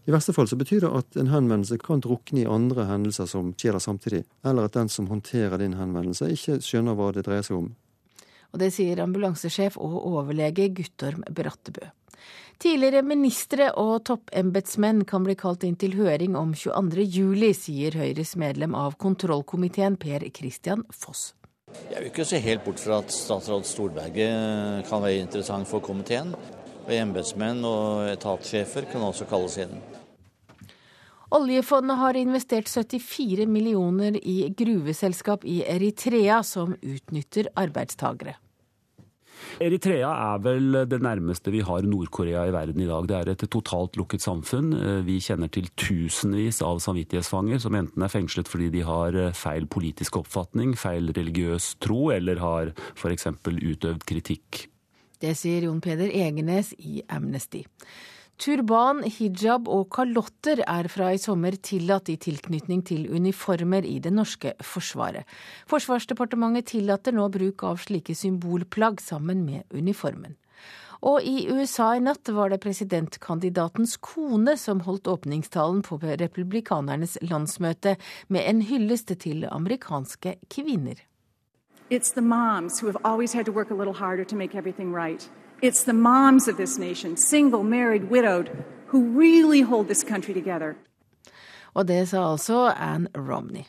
I verste fall så betyr det at en henvendelse kan drukne i andre hendelser som skjer samtidig, eller at den som håndterer din henvendelse, ikke skjønner hva det dreier seg om. Og det sier ambulansesjef og overlege Guttorm Brattebø. Tidligere ministre og toppembetsmenn kan bli kalt inn til høring om 22. juli, sier Høyres medlem av kontrollkomiteen Per Christian Foss. Jeg vil ikke se helt bort fra at statsråd Storberget kan være interessant for komiteen. Og embetsmenn og etatssjefer kan også kalles inn. Oljefondet har investert 74 millioner i gruveselskap i Eritrea som utnytter arbeidstagere. Eritrea er vel det nærmeste vi har Nord-Korea i verden i dag. Det er et totalt lukket samfunn. Vi kjenner til tusenvis av samvittighetsfanger som enten er fengslet fordi de har feil politisk oppfatning, feil religiøs tro, eller har f.eks. utøvd kritikk. Det sier Jon Peder Egenes i Amnesty. Turban, hijab og kalotter er fra i sommer tillatt i tilknytning til uniformer i det norske forsvaret. Forsvarsdepartementet tillater nå bruk av slike symbolplagg sammen med uniformen. Og i USA i natt var det presidentkandidatens kone som holdt åpningstalen på republikanernes landsmøte med en hyllest til amerikanske kvinner. It's the moms who have always had to work a little harder to make everything right. It's the moms of this nation, single, married, widowed, who really hold this country together. Og det sa altså Anne Romney.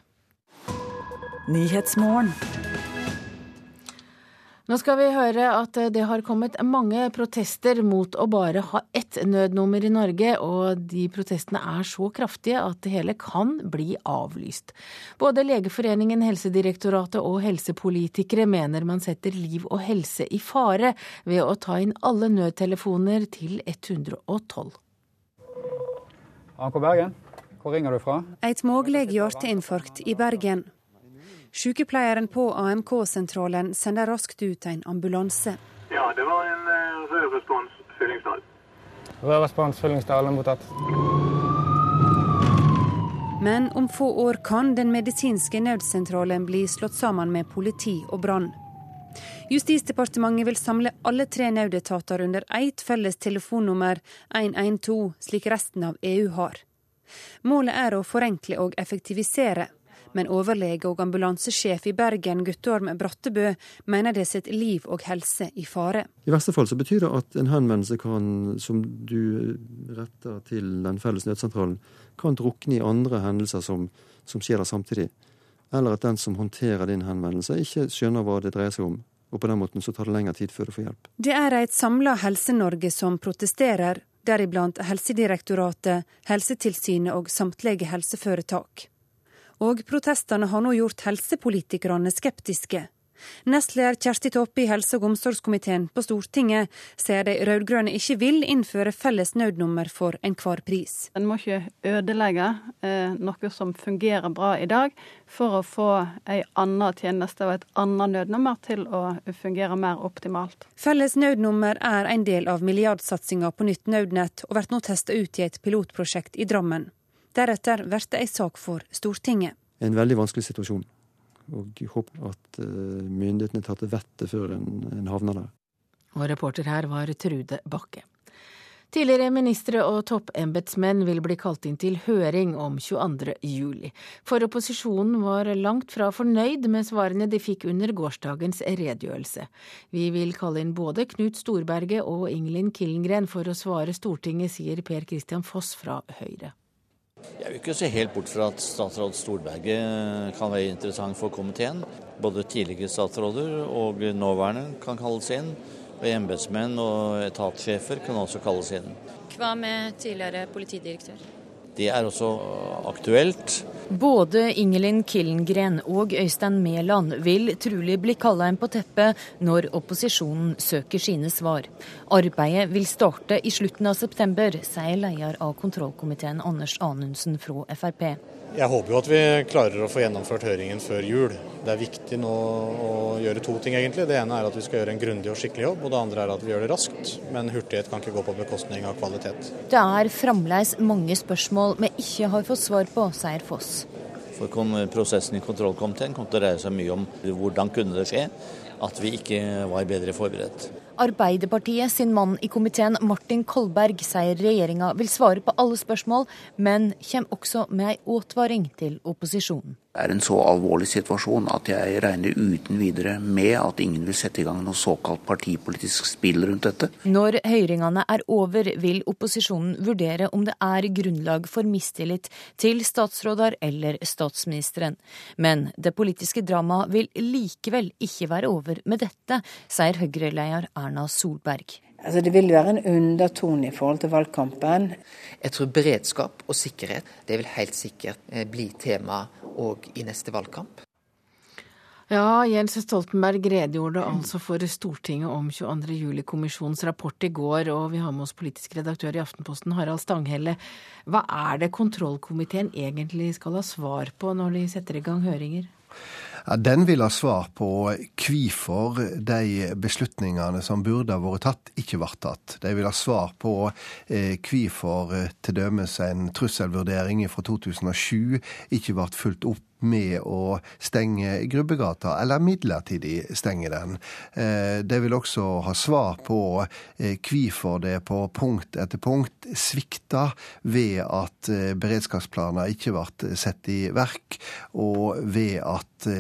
Nå skal vi høre at det har kommet mange protester mot å bare ha ett nødnummer i Norge, og de protestene er så kraftige at det hele kan bli avlyst. Både Legeforeningen, Helsedirektoratet og helsepolitikere mener man setter liv og helse i fare ved å ta inn alle nødtelefoner til 112. ANK Bergen, hvor ringer du fra? Et mulig hjerteinfarkt i Bergen. Sykepleieren på AMK-sentralen sender raskt ut en ambulanse. Ja, det var en uh, rød respons Fyllingsdal. Rød respons Fyllingsdal er mottatt. Men om få år kan den medisinske nødsentralen bli slått sammen med politi og brann. Justisdepartementet vil samle alle tre nødetater under ett felles telefonnummer 112, slik resten av EU har. Målet er å forenkle og effektivisere men overlege og ambulansesjef i Bergen, Guttorm Brattebø, mener det setter liv og helse i fare. I verste fall så betyr det at en henvendelse kan, som du retter til den felles nødsentralen, kan drukne i andre hendelser som, som skjer der samtidig. Eller at den som håndterer din henvendelse, ikke skjønner hva det dreier seg om. Og på den måten så tar det lengre tid før du får hjelp. Det er et samla Helse-Norge som protesterer, deriblant Helsedirektoratet, Helsetilsynet og samtlige helseforetak. Og protestene har nå gjort helsepolitikerne skeptiske. Nestleder Kjersti Toppe i helse- og omsorgskomiteen på Stortinget sier de rød-grønne ikke vil innføre felles nødnummer for enhver pris. En må ikke ødelegge eh, noe som fungerer bra i dag, for å få en annen tjeneste og et annet nødnummer til å fungere mer optimalt. Felles nødnummer er en del av milliardsatsinga på nytt nødnett, og blir nå testa ut i et pilotprosjekt i Drammen. Deretter blir det ei sak for Stortinget. En veldig vanskelig situasjon. Og jeg håper at eh, myndighetene tar til vettet før en, en havner der. Og reporter her var Trude Bakke. Tidligere ministre og toppembetsmenn vil bli kalt inn til høring om 22. juli. For opposisjonen var langt fra fornøyd med svarene de fikk under gårsdagens redegjørelse. Vi vil kalle inn både Knut Storberget og Ingelin Killengren for å svare Stortinget, sier Per Christian Foss fra Høyre. Jeg vil ikke se helt bort fra at statsråd Storberget kan være interessant for komiteen. Både tidligere statsråder og nåværende kan kalles inn. Og embetsmenn og etatssjefer kan også kalles inn. Hva med tidligere politidirektør? Det er også aktuelt. Både Ingelin Killengren og Øystein Mæland vil trolig bli kalla inn på teppet når opposisjonen søker sine svar. Arbeidet vil starte i slutten av september, sier leder av kontrollkomiteen Anders Anundsen fra Frp. Jeg håper jo at vi klarer å få gjennomført høringen før jul. Det er viktig nå å gjøre to ting, egentlig. Det ene er at vi skal gjøre en grundig og skikkelig jobb, og det andre er at vi gjør det raskt. Men hurtighet kan ikke gå på bekostning av kvalitet. Det er fremdeles mange spørsmål vi ikke har fått svar på, sier Foss. For prosessen i kontrollkomiteen kom til å dreie seg mye om hvordan kunne det skje at vi ikke var bedre forberedt. Arbeiderpartiet sin mann i komiteen, Martin Kolberg, sier regjeringa vil svare på alle spørsmål, men kommer også med ei advaring til opposisjonen. Det er en så alvorlig situasjon at jeg regner uten videre med at ingen vil sette i gang noe såkalt partipolitisk spill rundt dette. Når høringene er over, vil opposisjonen vurdere om det er grunnlag for mistillit til statsråder eller statsministeren. Men det politiske dramaet vil likevel ikke være over med dette, sier Høyre-leder Erna Solberg. Altså Det vil være en undertone i forhold til valgkampen. Jeg tror beredskap og sikkerhet det vil helt sikkert eh, bli tema òg i neste valgkamp. Ja, Jens Stoltenberg redegjorde altså for Stortinget om 22.07-kommisjonens rapport i går, og vi har med oss politisk redaktør i Aftenposten, Harald Stanghelle. Hva er det kontrollkomiteen egentlig skal ha svar på når de setter i gang høringer? Ja, den vil ha svar på hvorfor de beslutningene som burde ha vært tatt, ikke ble tatt. De vil ha svar på hvorfor eh, t.d. en trusselvurdering fra 2007 ikke ble fulgt opp med å stenge Grubbegata, eller midlertidig stenge den. De vil også ha svar på eh, hvorfor det på punkt etter punkt svikta ved at beredskapsplaner ikke ble satt i verk, og ved at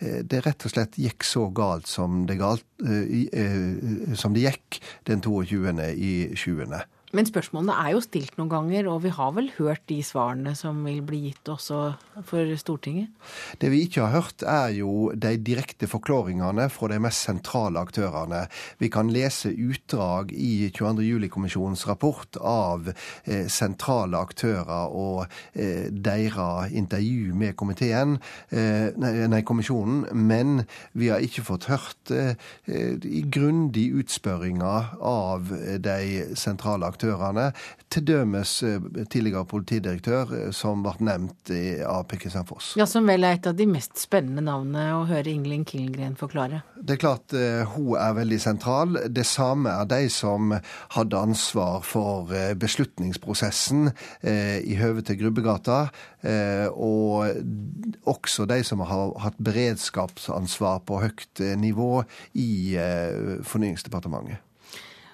det rett og slett gikk så galt som det, galt, som det gikk den 22. i 20. Men spørsmålene er jo stilt noen ganger, og vi har vel hørt de svarene som vil bli gitt også for Stortinget? Det vi ikke har hørt, er jo de direkte forklaringene fra de mest sentrale aktørene. Vi kan lese utdrag i 22. juli-kommisjonens rapport av eh, sentrale aktører og eh, deres intervju med komiteen, eh, nei, kommisjonen, men vi har ikke fått hørt eh, grundig utspørringer av de sentrale aktørene aktørene, til dømes eh, tidligere politidirektør, eh, som ble nevnt av Per Foss. Ja, Som vel er et av de mest spennende navnene å høre Ingelin Killengren forklare. Det er klart uh, hun er veldig sentral. Det samme er de som hadde ansvar for beslutningsprosessen i høve til Grubbegata. og også de som har hatt beredskapsansvar på høyt nivå i Fornyingsdepartementet.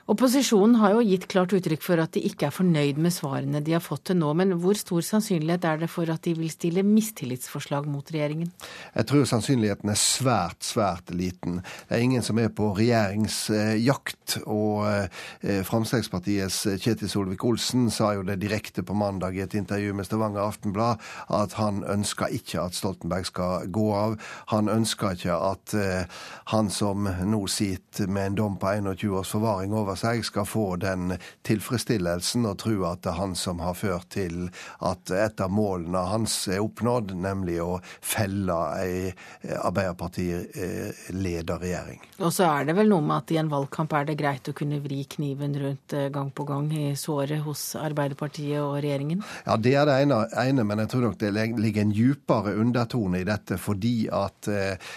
Opposisjonen har jo gitt klart uttrykk for at de ikke er fornøyd med svarene de har fått til nå, men hvor stor sannsynlighet er det for at de vil stille mistillitsforslag mot regjeringen? Jeg tror sannsynligheten er svært, svært liten. Det er ingen som er på regjeringsjakt, og eh, Fremskrittspartiets Kjetil Solvik-Olsen sa jo det direkte på mandag i et intervju med Stavanger Aftenblad at han ønsker ikke at Stoltenberg skal gå av. Han ønsker ikke at eh, han som nå sitter med en dom på 21 års forvaring over seg, skal få den tilfredsstillelsen og tro at det er han som har ført til at et av målene hans er oppnådd, nemlig å felle ei Arbeiderparti-leda regjering. Og så er det vel noe med at i en valgkamp er det greit å kunne vri kniven rundt eh, gang på gang i såret hos Arbeiderpartiet og regjeringen? Ja, det er det ene, ene men jeg tror nok det ligger en djupere undertone i dette fordi at eh,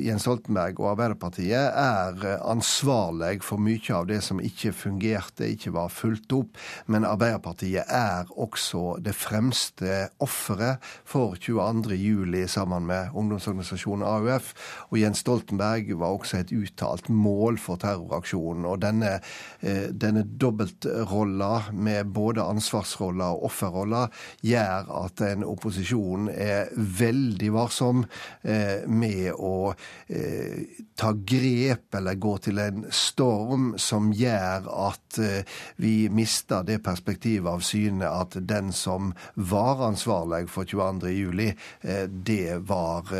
Jens Stoltenberg og Arbeiderpartiet er ansvarlig for mye av det det som ikke fungerte, ikke var fulgt opp. Men Arbeiderpartiet er også det fremste offeret for 22.07. sammen med ungdomsorganisasjonen AUF. Og Jens Stoltenberg var også et uttalt mål for terroraksjonen. Og denne, eh, denne dobbeltrolla med både ansvarsrolla og offerrolla gjør at en opposisjon er veldig varsom eh, med å eh, ta grep eller gå til en storm som gjør at vi mister det perspektivet av syne at den som var ansvarlig for 22.07, det var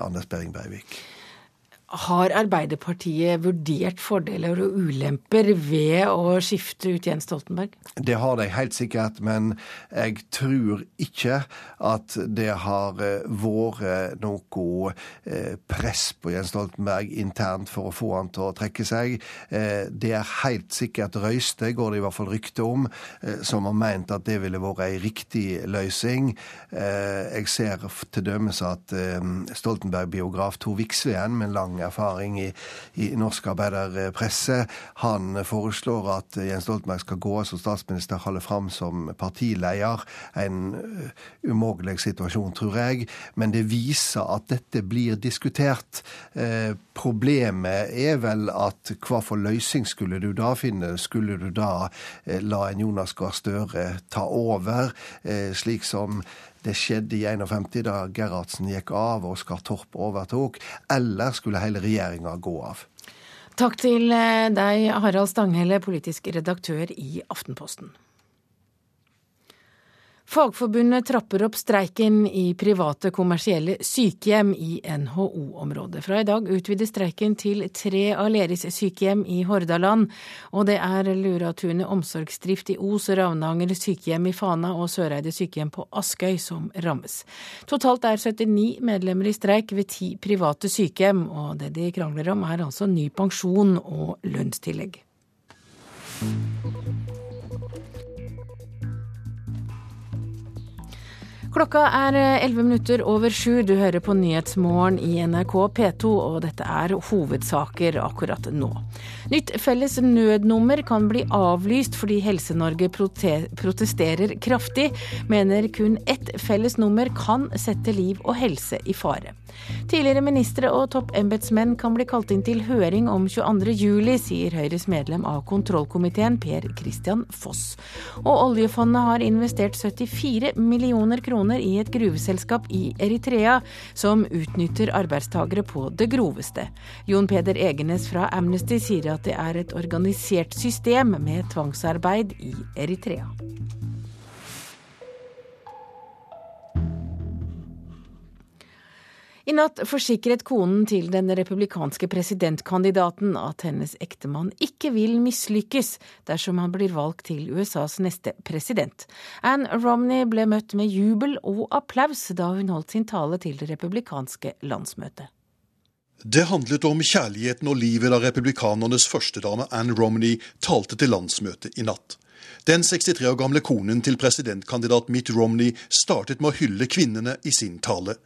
Anders Behring Breivik. Har Arbeiderpartiet vurdert fordeler og ulemper ved å skifte ut Jens Stoltenberg? Det har de helt sikkert, men jeg tror ikke at det har eh, vært noe eh, press på Jens Stoltenberg internt for å få han til å trekke seg. Eh, det er helt sikkert Røyste, går det i hvert fall rykte om, som har meint at det ville vært ei riktig løsning. Jeg ser til dømes at Stoltenberg-biograf Tor Viksveen med lang erfaring i, i norsk arbeiderpresse. Han foreslår at Jens Stoltenberg skal gå som statsminister, holde fram som partileder. En uh, umulig situasjon, tror jeg. Men det viser at dette blir diskutert. Eh, problemet er vel at hva for løsning skulle du da finne? Skulle du da eh, la en Jonas Gahr Støre ta over, eh, slik som det skjedde i 51 da Gerhardsen gikk av og Oskar Torp overtok, eller skulle hele regjeringa gå av? Takk til eh, deg, Harald Stanghelle, politisk redaktør i Aftenposten. Fagforbundet trapper opp streiken i private kommersielle sykehjem i NHO-området. Fra i dag utvides streiken til tre Aleris sykehjem i Hordaland. Og det er Luratunet omsorgsdrift i Os, Ravnanger sykehjem i Fana og Søreide sykehjem på Askøy som rammes. Totalt er 79 medlemmer i streik ved ti private sykehjem, og det de krangler om er altså ny pensjon og lønnstillegg. Klokka er 11 eh, minutter over sju. Du hører på Nyhetsmorgen i NRK P2, og dette er hovedsaker akkurat nå. Nytt felles nødnummer kan bli avlyst fordi Helse-Norge protesterer kraftig, mener kun ett felles nummer kan sette liv og helse i fare. Tidligere ministre og toppembetsmenn kan bli kalt inn til høring om 22.07, sier Høyres medlem av kontrollkomiteen Per Christian Foss. Og oljefondet har investert 74 millioner kroner i et gruveselskap i Eritrea, som utnytter arbeidstagere på det groveste. Jon Peder Egenes fra Amnesty sier at det er et organisert system med tvangsarbeid i Eritrea. I natt forsikret konen til den republikanske presidentkandidaten at hennes ektemann ikke vil mislykkes dersom han blir valgt til USAs neste president. Ann Romney ble møtt med jubel og applaus da hun holdt sin tale til det republikanske landsmøtet. Det handlet om kjærligheten og livet da republikanernes førstedame Ann Romney talte til landsmøtet i natt. Den 63 år gamle konen til presidentkandidat Mitt Romney startet med å hylle kvinnene i sin tale.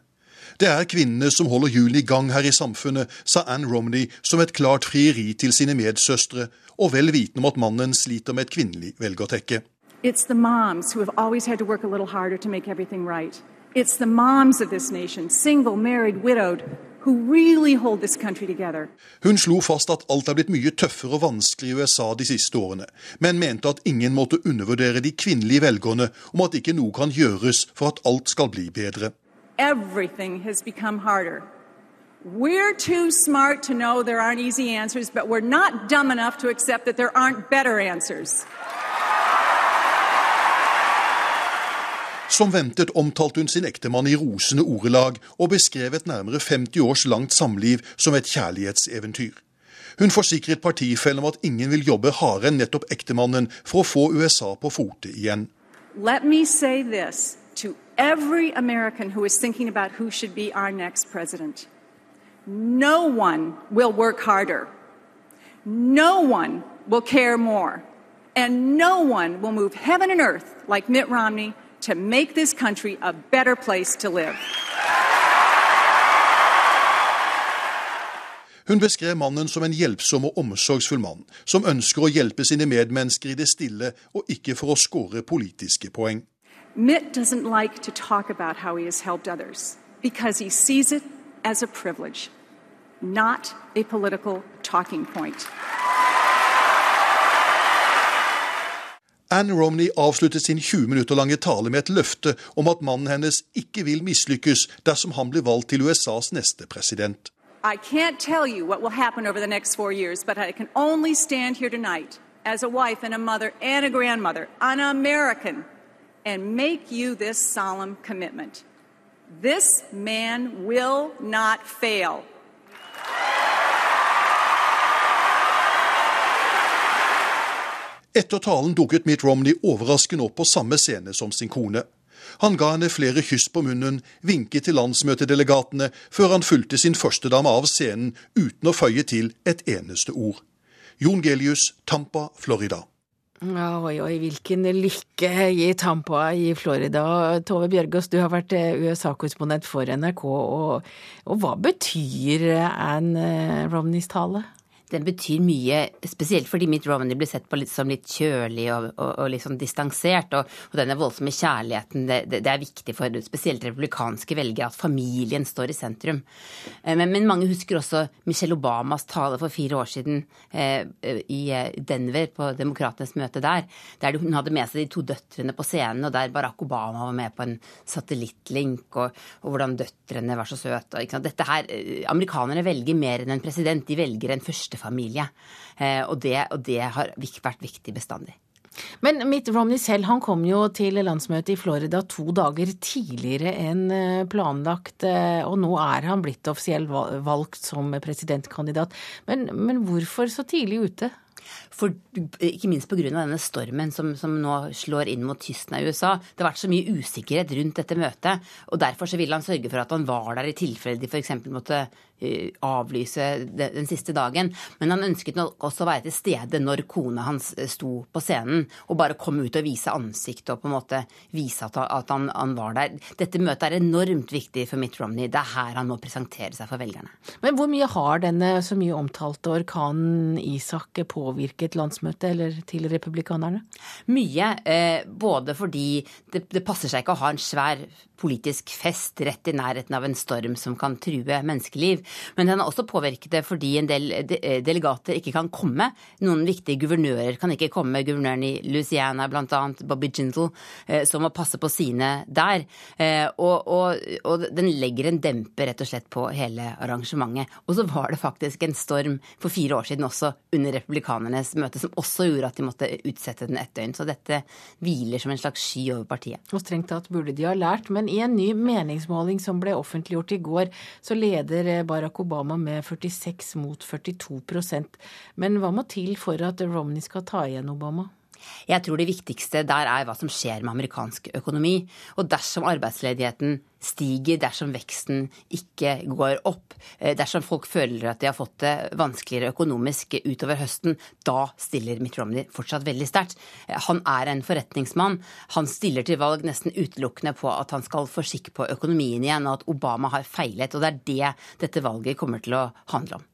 Det er kvinnene som holder hjulene i gang her i samfunnet, sa Ann Romney som et klart frieri til sine medsøstre, og vel vitende om at mannen sliter med et kvinnelig velgertekke. It's the moms who have always had to work a little harder to make everything right. It's the moms of this nation, single, married, widowed, really. Hun slo fast at alt er blitt mye tøffere og vanskelig i USA de siste årene, men mente at ingen måtte undervurdere de kvinnelige velgerne om at ikke noe kan gjøres for at alt skal bli bedre everything has become harder. We're too smart to know there aren't easy answers, but we're not dumb enough to accept that there aren't better answers. Som ventet omtalte hun sin ektemann i rosende ordelag og beskrev et nærmere 50 års langt samliv som et kjærlighetseventyr. Hun forsikret partifellen om at ingen vil jobbe hardere enn nettopp ektemannen for å få USA på fote igjen. Let me say this every American who is thinking about who should be our next president. No one will work harder. No one will care more. And no one will move heaven and earth like Mitt Romney to make this country a better place to live. Hun beskrev mannen som en hjelpsom og omsorgsfull mann, som ønsker å hjelpe sine medmennesker i det stille og ikke for å skåre politiske poeng. Mitt doesn't like to talk about how he has helped others because he sees it as a privilege, not a political talking point. Anne Romney avsluttet sin 20 minutter lange tale med et løfte om at mannen hennes ikke vil mislykkes dersom han blir valgt til USAs neste president. I can't tell you what will happen over the next four years, but I can only stand here tonight as a wife and a mother and a grandmother, an American, and make you this solemn commitment. This man will not fail. Etter talen dukket Mitt Romney overraskende opp på samme scene som sin kone. Han ga henne flere kyss på munnen, vinket til landsmøtedelegatene, før han fulgte sin førstedame av scenen uten å føye til et eneste ord. Jon Gelius, Tampa, Florida. Oi, oi, hvilken lykke i Tampa i Florida. Tove Bjørgaas, du har vært USA-korrespondent for NRK, og, og hva betyr Anne Romneys tale? Den betyr mye, spesielt fordi Mitt Romney blir sett på litt, som litt kjølig og, og, og litt sånn distansert. Og, og denne voldsomme kjærligheten, det, det, det, er viktig for spesielt republikanske velgere at familien står i sentrum. Eh, men, men, mange husker også Michelle Obamas tale for fire år siden eh, i eh, Denver, på demokratenes møte der, der hun hadde med seg de to døtrene på scenen, og der Barack Obama var med på en satellittlink, og, og hvordan døtrene var så søte. Eh, Amerikanerne velger mer enn en president, de velger en første familie. Eh, og det, og det har vært viktig bestandig. Men Mitt Romney selv han kom jo til landsmøtet i Florida to dager tidligere enn eh, planlagt, eh, og nå er han blitt offisielt valgt som presidentkandidat. Men, men hvorfor så tidlig ute? For, ikke minst pga. denne stormen som, som, nå slår inn mot kysten av USA. Det har vært så mye usikkerhet rundt dette møtet. og Derfor så vil han sørge for at han var der i tilfelle de f.eks. måtte avlyse den, siste dagen. Men han ønsket også å være til stede når kona hans eh, sto på scenen. Og bare komme ut og vise ansiktet og på en måte vise at, han, han, var der. Dette møtet er enormt viktig for Mitt Romney. Det er her han må presentere seg for velgerne. Men hvor mye har denne så mye omtalte orkanen Isak påvirket landsmøtet landsmøte eller til republikanerne? Mye. Eh, både fordi det, det, passer seg ikke å ha en svær politisk fest rett i nærheten av en storm som kan true menneskeliv. Men den har også påvirket fordi en del eh, delegater ikke kan komme. Noen viktige guvernører kan ikke komme. Guvernøren i Louisiana bl.a., Bobby Gindle, eh, som må passe på sine der. Og, og, og den legger en demper rett og slett på hele arrangementet. Og så var det faktisk en storm for fire år siden også under republikanernes møte som også gjorde at de måtte utsette den et døgn. Så dette hviler som en slags sky over partiet. Og strengt tatt burde de ha lært. Men i en ny meningsmåling som ble offentliggjort i går, så leder Barack Obama med 46 mot 42% Men hva må til for at Romney skal ta igjen Obama? Jeg tror det viktigste der er hva som skjer med amerikansk økonomi. Og dersom arbeidsledigheten stiger, dersom veksten ikke går opp, eh, dersom folk føler at de har fått det vanskeligere økonomisk utover høsten, da stiller Mitt Romney fortsatt veldig sterkt. Eh, han er en forretningsmann. Han stiller til valg nesten utelukkende på at han skal få skikk på økonomien igjen, og at Obama har feilet. Og det er det dette valget kommer til å handle om.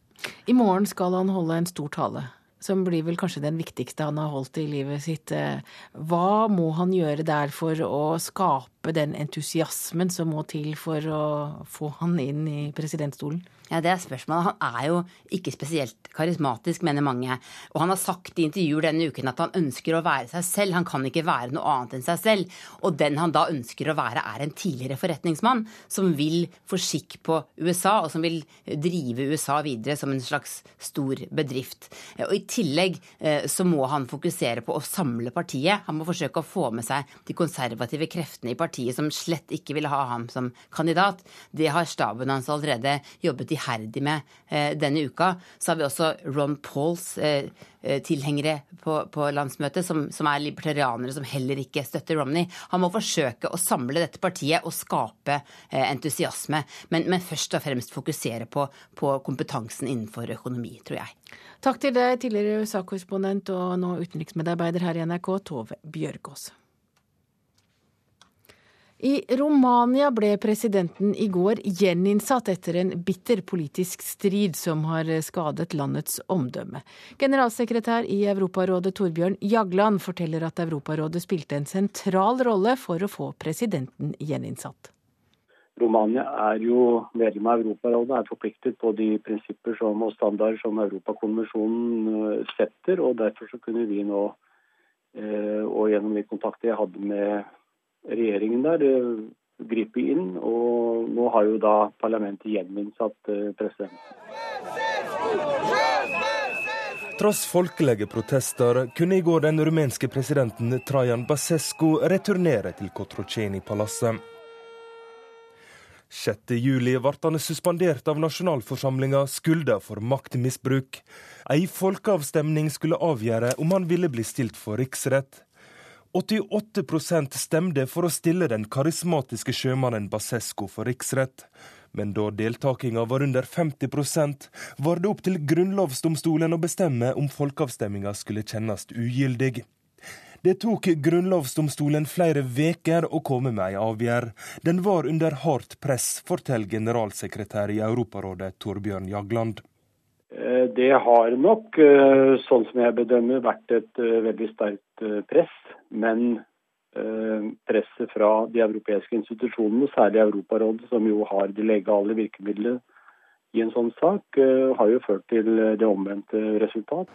I morgen skal han holde en stor tale som blir vel kanskje den viktigste han har holdt i livet sitt. Eh, hva må han gjøre der for å skape den entusiasmen som må til for å få han inn i presidentstolen? Ja, Det er spørsmålet. Han er jo ikke spesielt karismatisk, mener mange. Og han har sagt i intervjuer denne uken at han ønsker å være seg selv. Han kan ikke være noe annet enn seg selv. Og den han da ønsker å være, er en tidligere forretningsmann som vil få skikk på USA, og som vil drive USA videre som en slags stor bedrift. Og i tillegg eh, så må han fokusere på å samle partiet. Han må forsøke å få med seg de konservative kreftene i partiet som slett ikke vil ha ham som kandidat. Det har staben hans allerede jobbet iherdig med eh, denne uka. Så har vi også Ron Pauls eh, eh, tilhengere på, på landsmøtet, som, som, er libertarianere som heller ikke støtter Romney. Han må forsøke å samle dette partiet og skape entusiasme, men, men først og fremst fokusere på, på kompetansen innenfor økonomi, tror jeg. Takk til deg, tidligere USA-korrespondent og nå utenriksmedarbeider her i NRK, Tove Bjørgaas. I Romania ble presidenten i går gjeninnsatt etter en bitter politisk strid som har skadet landets omdømme. Generalsekretær i Europarådet Torbjørn Jagland forteller at Europarådet spilte en sentral rolle for å få presidenten gjeninnsatt. Romania er jo medlem av Europarådet, er forpliktet på de prinsipper som, og standarder som Europakonvensjonen eh, setter. og Derfor så kunne vi nå, eh, og gjennom de kontakter jeg hadde med regjeringen der gripe inn. Og nå har jo da parlamentet gjeninnsatt eh, presidenten. Tross folkelige protester kunne i går den rumenske presidenten Trajan Basescu returnere til Kotroceni-palasset. 6.7 ble han suspendert av nasjonalforsamlinga skylda for maktmisbruk. Ei folkeavstemning skulle avgjøre om han ville bli stilt for riksrett. 88% stemte for å stille den karismatiske sjømannen Basesco for riksrett. Men da deltakinga var under 50 var det opp til grunnlovsdomstolen å bestemme om folkeavstemminga skulle kjennes ugyldig. Det tok grunnlovsdomstolen flere veker å komme med ei avgjerd. Den var under hardt press, forteller generalsekretær i Europarådet Torbjørn Jagland. Eh, det har nok, eh, sånn som jeg bedømmer, vært et eh, veldig sterkt press. Men presset fra de europeiske institusjonene, særlig Europarådet, som jo har de legale virkemidlene i en sånn sak, har jo ført til det omvendte resultat.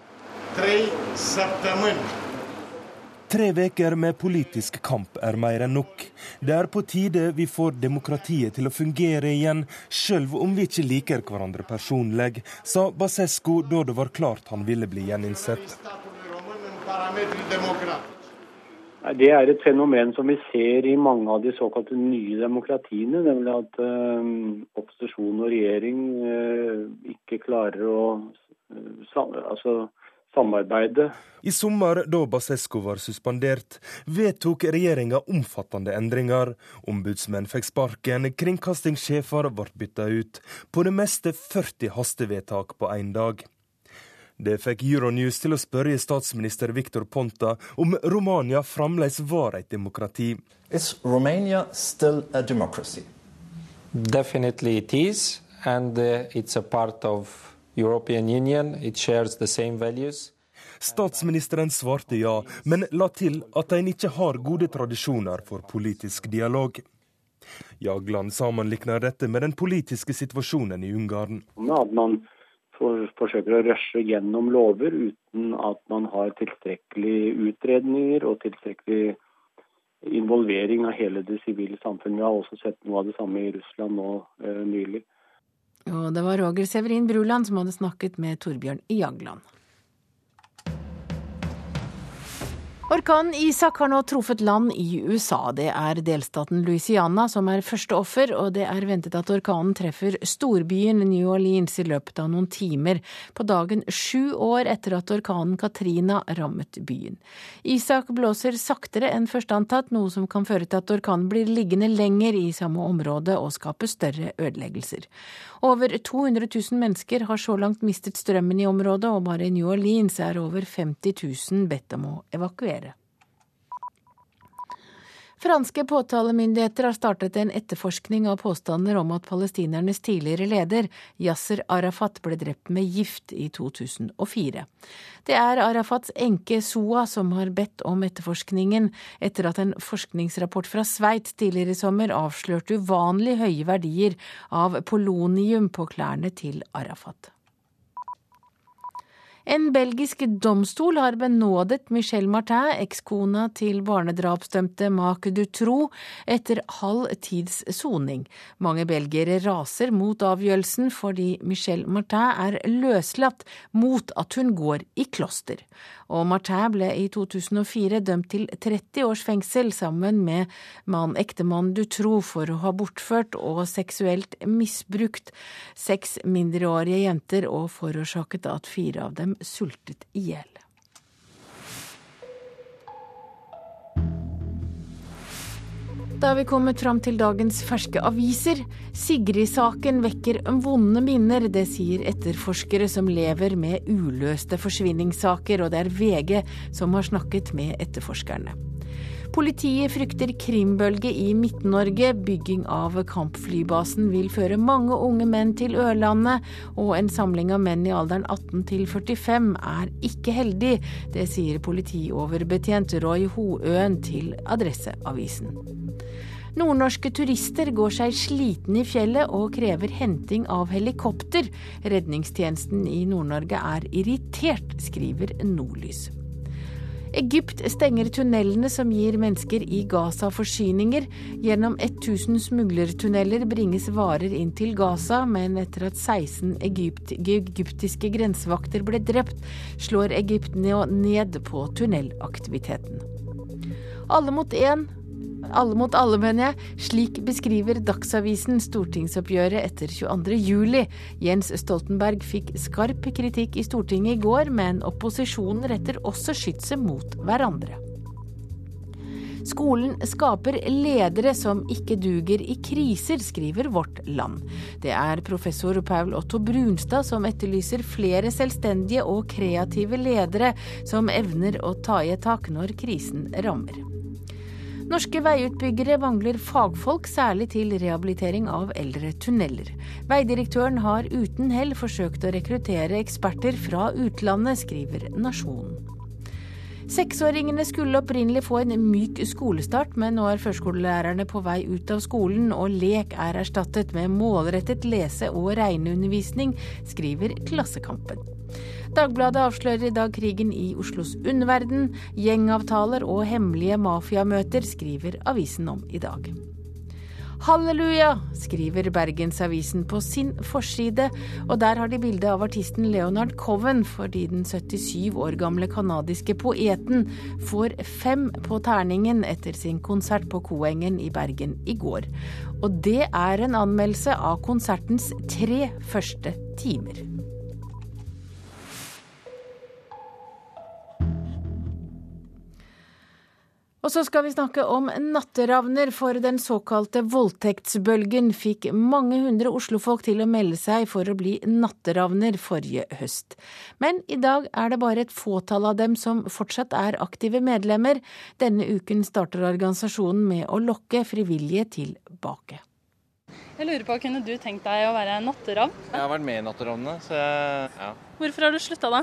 Tre uker med politisk kamp er mer enn nok. Det er på tide vi får demokratiet til å fungere igjen, sjøl om vi ikke liker hverandre personlig, sa Basescu da det var klart han ville bli gjeninnsett. Det er et fenomen som vi ser i mange av de såkalte nye demokratiene. Nemlig at uh, opposisjon og regjering uh, ikke klarer å uh, altså, samarbeide. I sommer, da Basescu var suspendert, vedtok regjeringa omfattende endringer. Ombudsmenn fikk sparken, kringkastingssjefer ble bytta ut. På det meste 40 hastevedtak på én dag. Det fikk Euronews til å spørre statsminister Viktor Ponta om Romania fremdeles var et demokrati. Is Romania still a democracy? Definitely it is, and uh, it's a part of Statsministeren svarte ja, men la til at en ikke har gode tradisjoner for politisk dialog. Jagland sammenligner dette med den politiske situasjonen i Ungarn. At man forsøker å rushe gjennom lover uten at man har tilstrekkelig utredninger og tilstrekkelig involvering av hele det sivile samfunn. Vi har også sett noe av det samme i Russland nå eh, nylig. Og det var Roger Severin Bruland som hadde snakket med Torbjørn Jagland. Orkanen Isak har nå truffet land i USA. Det er delstaten Louisiana som er første offer, og det er ventet at orkanen treffer storbyen New Orleans i løpet av noen timer, på dagen sju år etter at orkanen Katrina rammet byen. Isak blåser saktere enn først antatt, noe som kan føre til at orkanen blir liggende lenger i samme område og skape større ødeleggelser. Over 200 000 mennesker har så langt mistet strømmen i området, og bare i New Orleans er over 50 000 bedt om å evakuere. Franske påtalemyndigheter har startet en etterforskning av påstander om at palestinernes tidligere leder, Yasser Arafat, ble drept med gift i 2004. Det er Arafats enke Soa som har bedt om etterforskningen, etter at en forskningsrapport fra Sveits tidligere i sommer avslørte uvanlig høye verdier av polonium på klærne til Arafat. En belgisk domstol har benådet Michel Martin, ekskona til barnedrapsdømte Marc Dutro, etter halv tids soning. Mange belgiere raser mot avgjørelsen fordi Michel Martin er løslatt mot at hun går i kloster og Martin ble i 2004 dømt til 30 års fengsel sammen med mann, ektemann Dutro for å ha bortført og seksuelt misbrukt seks mindreårige jenter og forårsaket at fire av dem sultet i hjel. Da har vi kommet fram til dagens ferske aviser. Sigrid-saken vekker vonde minner, det sier etterforskere som lever med uløste forsvinningssaker, og det er VG som har snakket med etterforskerne. Politiet frykter krimbølge i Midt-Norge. Bygging av kampflybasen vil føre mange unge menn til Ørlandet, og en samling av menn i alderen 18 til 45 er ikke heldig. Det sier politioverbetjent Roy Hoøen til Adresseavisen. Nordnorske turister går seg slitne i fjellet og krever henting av helikopter. Redningstjenesten i Nord-Norge er irritert, skriver Nordlys. Egypt stenger tunnelene som gir mennesker i Gaza forsyninger. Gjennom 1000 smuglertunneler bringes varer inn til Gaza, men etter at 16 egypt egyptiske grensevakter ble drept, slår Egypt ned på tunnelaktiviteten. Alle mot én, alle mot alle, mener jeg. Slik beskriver Dagsavisen stortingsoppgjøret etter 22.07. Jens Stoltenberg fikk skarp kritikk i Stortinget i går, men opposisjonen retter også skytset mot hverandre. Skolen skaper ledere som ikke duger i kriser, skriver Vårt Land. Det er professor Paul Otto Brunstad som etterlyser flere selvstendige og kreative ledere som evner å ta i et tak når krisen rammer. Norske veiutbyggere mangler fagfolk, særlig til rehabilitering av eldre tunneler. Veidirektøren har uten hell forsøkt å rekruttere eksperter fra utlandet, skriver Nasjonen. Seksåringene skulle opprinnelig få en myk skolestart, men nå er førskolelærerne på vei ut av skolen, og lek er erstattet med målrettet lese- og regneundervisning, skriver Klassekampen. Dagbladet avslører i dag krigen i Oslos underverden. Gjengavtaler og hemmelige mafiamøter, skriver avisen om i dag. Halleluja, skriver Bergensavisen på sin forside, og der har de bilde av artisten Leonard Coven, fordi den 77 år gamle canadiske poeten får fem på terningen etter sin konsert på Koengen i Bergen i går. Og det er en anmeldelse av konsertens tre første timer. Og så skal vi snakke om natteravner, for den såkalte voldtektsbølgen fikk mange hundre oslofolk til å melde seg for å bli natteravner forrige høst. Men i dag er det bare et fåtall av dem som fortsatt er aktive medlemmer. Denne uken starter organisasjonen med å lokke frivillige tilbake. Jeg lurer på, Kunne du tenkt deg å være natteravn? Jeg har vært med i Natteravnene, så jeg, ja. Hvorfor har du slutta da?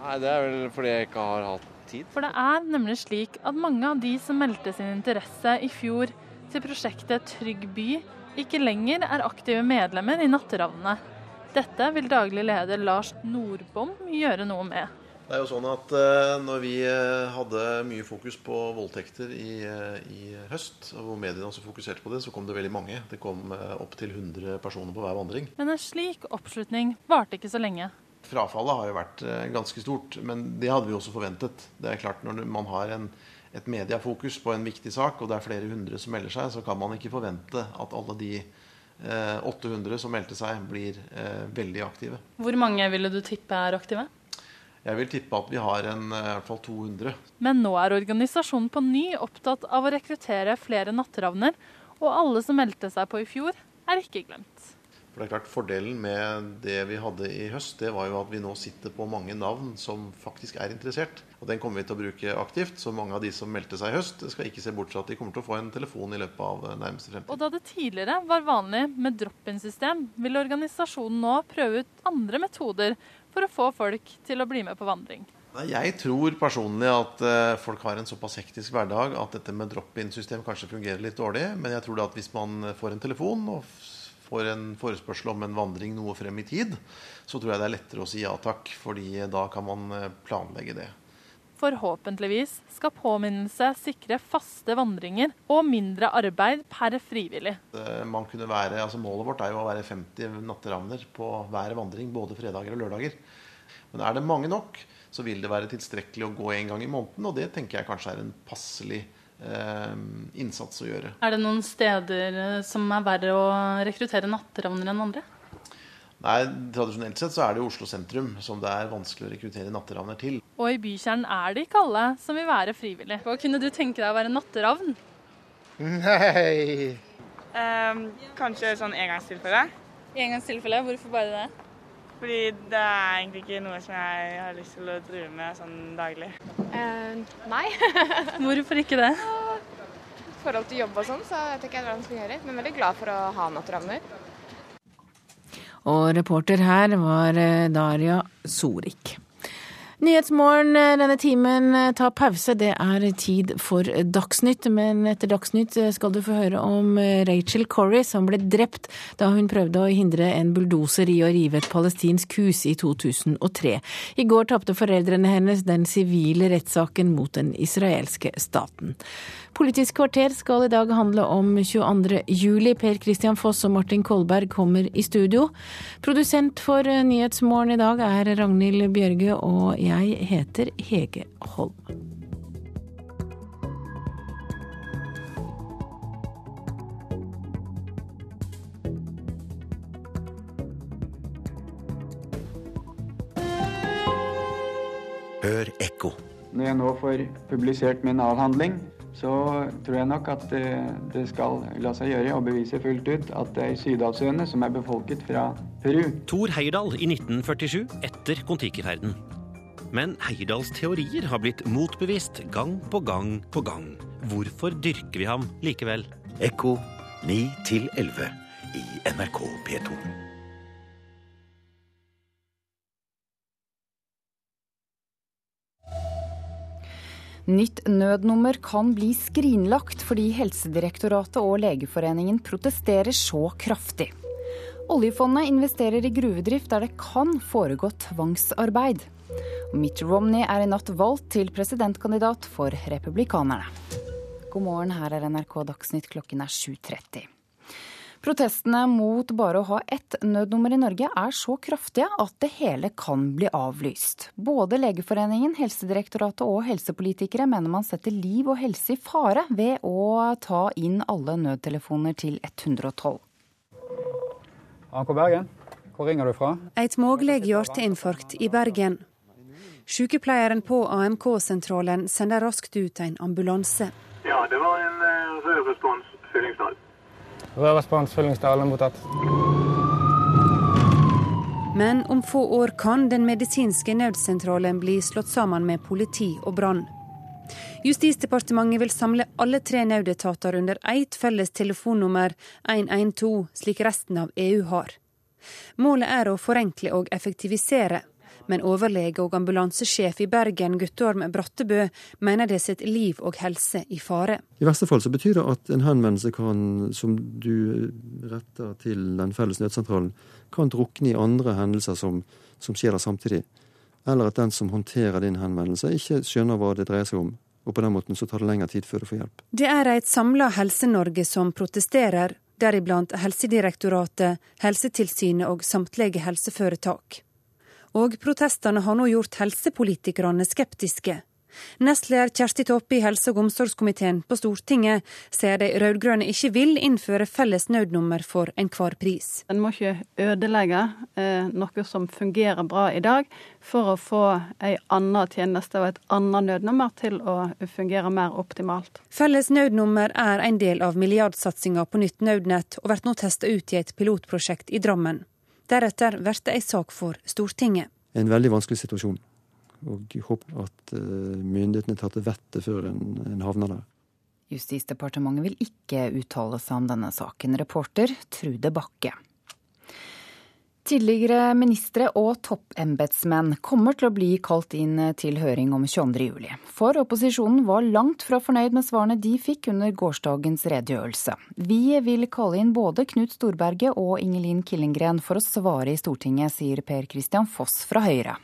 Nei, Det er vel fordi jeg ikke har hatt tid. For det er nemlig slik at mange av de som meldte sin interesse i fjor til prosjektet Trygg by, ikke lenger er aktive medlemmer i Natteravnene. Dette vil daglig leder Lars Nordbom gjøre noe med. Det er jo sånn at uh, når vi uh, hadde mye fokus på voldtekter i, uh, i, høst, og hvor mediene også fokuserte på det, så kom det veldig mange. Det kom opptil 100 personer på hver vandring. Men en slik oppslutning varte ikke så lenge. Frafallet har jo vært ganske stort, men det hadde vi også forventet. Det er klart Når man har en, et mediafokus på en viktig sak, og det er flere hundre som melder seg, så kan man ikke forvente at alle de 800 som meldte seg, blir veldig aktive. Hvor mange ville du tippe er aktive? Jeg vil tippe at vi har en, i hvert fall 200. Men nå er organisasjonen på ny opptatt av å rekruttere flere natteravner, og alle som meldte seg på i fjor, er ikke glemt. For det er klart Fordelen med det vi hadde i høst, det var jo at vi nå sitter på mange navn som faktisk er interessert. Og Den kommer vi til å bruke aktivt. Så mange av de som meldte seg i høst, skal ikke se bort fra at de kommer til å få en telefon i løpet av nærmeste fremtid. Og da det tidligere var vanlig med drop-in-system, vil organisasjonen nå prøve ut andre metoder for å få folk til å bli med på vandring. Jeg tror personlig at uh, folk har en såpass hektisk hverdag at dette med drop-in-system kanskje fungerer litt dårlig. Men jeg tror at hvis man får en telefon og får en forespørsel om en vandring noe frem i tid, så tror jeg det er lettere å si ja takk. fordi da kan man planlegge det. Forhåpentligvis skal påminnelse sikre faste vandringer og mindre arbeid per frivillig. Man kunne være, altså målet vårt er jo å være 50 natteravner på hver vandring, både fredager og lørdager. Men er det mange nok, så vil det være tilstrekkelig å gå en gang i måneden. Og det tenker jeg kanskje er en passelig eh, innsats å gjøre. Er det noen steder som er verre å rekruttere natteravner enn andre? Nei, Tradisjonelt sett så er det jo Oslo sentrum som det er vanskelig å rekruttere natteravner til. Og i bykjernen er det ikke alle som vil være frivillig. Hva kunne du tenke deg å være natteravn? Nei um, Kanskje sånn engangstilfelle. Engangstilfelle? Hvorfor bare det? Fordi det er egentlig ikke noe som jeg har lyst til å drive med sånn daglig. Uh, nei. Hvorfor ikke det? I forhold til jobb og sånn, så vet jeg ikke hva man skal gjøre. Men veldig glad for å ha natteravner. Og reporter her var eh, Daria Sorik. Nyhetsmorgen eh, denne timen eh, tar pause. Det er tid for Dagsnytt. Men etter Dagsnytt eh, skal du få høre om Rachel Corrie, som ble drept da hun prøvde å hindre en bulldoser i å rive et palestinsk hus i 2003. I går tapte foreldrene hennes den sivile rettssaken mot den israelske staten. Politisk kvarter skal i dag handle om 22. juli. Per Christian Foss og Martin Kolberg kommer i studio. Produsent for Nyhetsmorgen i dag er Ragnhild Bjørge, og jeg heter Hege Holm. Hør ekko. Når jeg nå får publisert min avhandling, så tror jeg nok at det skal la seg gjøre å bevise fullt ut at det er Sydhavsøyene som er befolket fra Peru. Thor Heyerdahl i 1947, etter Kon-Tiki-ferden. Men Heyerdahls teorier har blitt motbevist gang på gang på gang. Hvorfor dyrker vi ham likevel? Ekko 9 11 i NRK P2. Nytt nødnummer kan bli skrinlagt fordi Helsedirektoratet og Legeforeningen protesterer så kraftig. Oljefondet investerer i gruvedrift der det kan foregå tvangsarbeid. Mitt Romney er i natt valgt til presidentkandidat for republikanerne. God morgen, her er NRK Dagsnytt, klokken er 7.30. Protestene mot bare å ha ett nødnummer i Norge er så kraftige at det hele kan bli avlyst. Både Legeforeningen, Helsedirektoratet og helsepolitikere mener man setter liv og helse i fare ved å ta inn alle nødtelefoner til 112. ANK Bergen, hvor ringer du fra? Et mulig hjerteinfarkt i Bergen. Sykepleieren på AMK-sentralen sender raskt ut en ambulanse. Ja, det var en uh, rød respons Fyllingsdal. Rød fyllingsdalen, Fyllingsdal mottatt. Men om få år kan den medisinske nødsentralen bli slått sammen med politi og brann. Justisdepartementet vil samle alle tre nødetater under ett felles telefonnummer 112, slik resten av EU har. Målet er å forenkle og effektivisere. Men overlege og ambulansesjef i Bergen, Guttorm Brattebø, mener det setter liv og helse i fare. I verste fall så betyr det at en henvendelse kan, som du retter til den felles nødsentralen, kan drukne i andre hendelser som, som skjer der samtidig. Eller at den som håndterer din henvendelse, ikke skjønner hva det dreier seg om. Og på den måten så tar det lengre tid før du får hjelp. Det er et samla Helse-Norge som protesterer, deriblant Helsedirektoratet, Helsetilsynet og samtlige helseforetak. Og protestene har nå gjort helsepolitikerne skeptiske. Nestleder Kjersti Toppe i helse- og omsorgskomiteen på Stortinget sier de rød-grønne ikke vil innføre felles nødnummer for enhver pris. En må ikke ødelegge eh, noe som fungerer bra i dag, for å få en annen tjeneste og et annet nødnummer til å fungere mer optimalt. Felles nødnummer er en del av milliardsatsinga på nytt nødnett, og blir nå testa ut i et pilotprosjekt i Drammen. Deretter blir det ei sak for Stortinget. En veldig vanskelig situasjon. Og jeg håper at uh, myndighetene tar til vettet før en, en havner der. Justisdepartementet vil ikke uttale seg om denne saken. Reporter Trude Bakke. Tidligere ministre og toppembetsmenn kommer til å bli kalt inn til høring om 22.07. For opposisjonen var langt fra fornøyd med svarene de fikk under gårsdagens redegjørelse. Vi vil kalle inn både Knut Storberget og Ingelin Killengren for å svare i Stortinget, sier Per Christian Foss fra Høyre.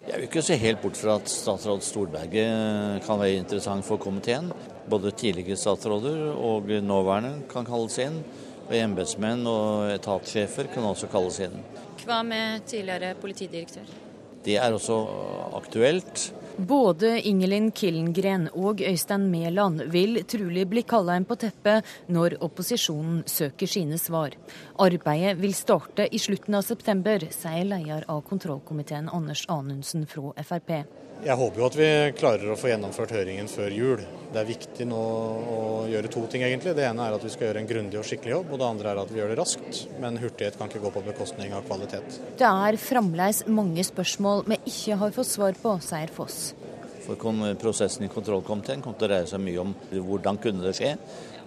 Jeg vil ikke se helt bort fra at statsråd Storberget kan være interessant for komiteen. Både tidligere statsråder og nåværende kan kalles inn. Og embetsmenn og etatssjefer kan også kalles inn. Hva med tidligere politidirektør? Det er også aktuelt. Både Ingelin Killengren og Øystein Mæland vil trolig bli kalla inn på teppet når opposisjonen søker sine svar. Arbeidet vil starte i slutten av september, sier leder av kontrollkomiteen Anders Anundsen fra Frp. Jeg håper jo at vi klarer å få gjennomført høringen før jul. Det er viktig nå å gjøre to ting, egentlig. Det ene er at vi skal gjøre en grundig og skikkelig jobb, og det andre er at vi gjør det raskt. Men hurtighet kan ikke gå på bekostning av kvalitet. Det er fremdeles mange spørsmål vi ikke har fått svar på, sier Foss. For prosessen i kontrollkomiteen kom til å dreie seg mye om hvordan kunne det skje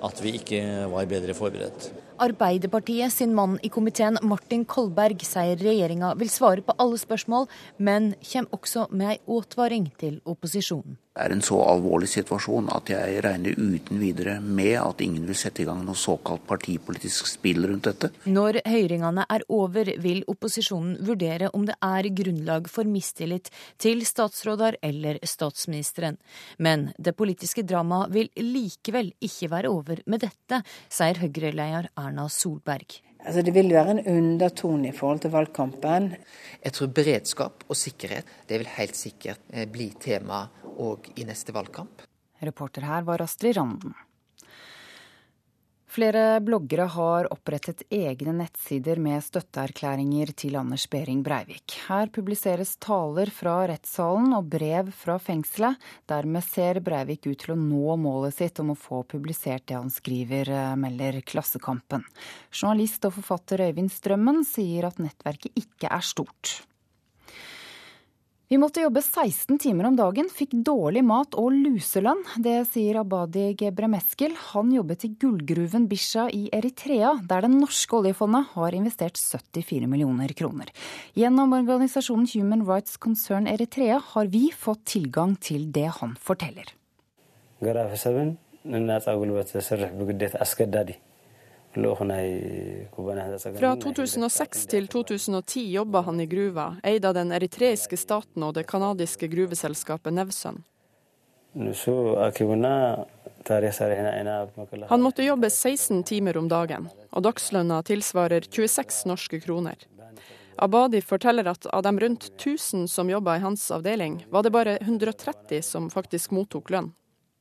at vi ikke var bedre forberedt. Arbeiderpartiet sin mann i komiteen, Martin Kolberg, sier regjeringa vil svare på alle spørsmål, men kommer også med ei advaring til opposisjonen Det er en så alvorlig situasjon at jeg regner uten videre med at ingen vil sette i gang noe såkalt partipolitisk spill rundt dette. Når høringene er over, vil opposisjonen vurdere om det er grunnlag for mistillit til statsråder eller statsministeren. Men det politiske dramaet vil likevel ikke være over med dette, sier Høyre-leder Erna Solberg. Altså Det vil være en undertone i forhold til valgkampen. Jeg tror beredskap og sikkerhet det vil helt sikkert eh, bli tema òg i neste valgkamp. Reporter her var Astrid Randen. Flere bloggere har opprettet egne nettsider med støtteerklæringer til Anders Behring Breivik. Her publiseres taler fra rettssalen og brev fra fengselet. Dermed ser Breivik ut til å nå målet sitt om å få publisert det han skriver, eh, melder Klassekampen. Journalist og forfatter Øyvind Strømmen sier at nettverket ikke er stort. Vi måtte jobbe 16 timer om dagen, fikk dårlig mat og luselønn. Det sier Abadi Gebremeskel. Han jobbet i gullgruven Bisha i Eritrea, der det norske oljefondet har investert 74 millioner kroner. Gjennom organisasjonen Human Rights Concern Eritrea har vi fått tilgang til det han forteller. Fra 2006 til 2010 jobba han i gruva, eid av den eritreiske staten og det canadiske gruveselskapet Nevsøn. Han måtte jobbe 16 timer om dagen, og dagslønna tilsvarer 26 norske kroner. Abadi forteller at av de rundt 1000 som jobba i hans avdeling, var det bare 130 som faktisk mottok lønn.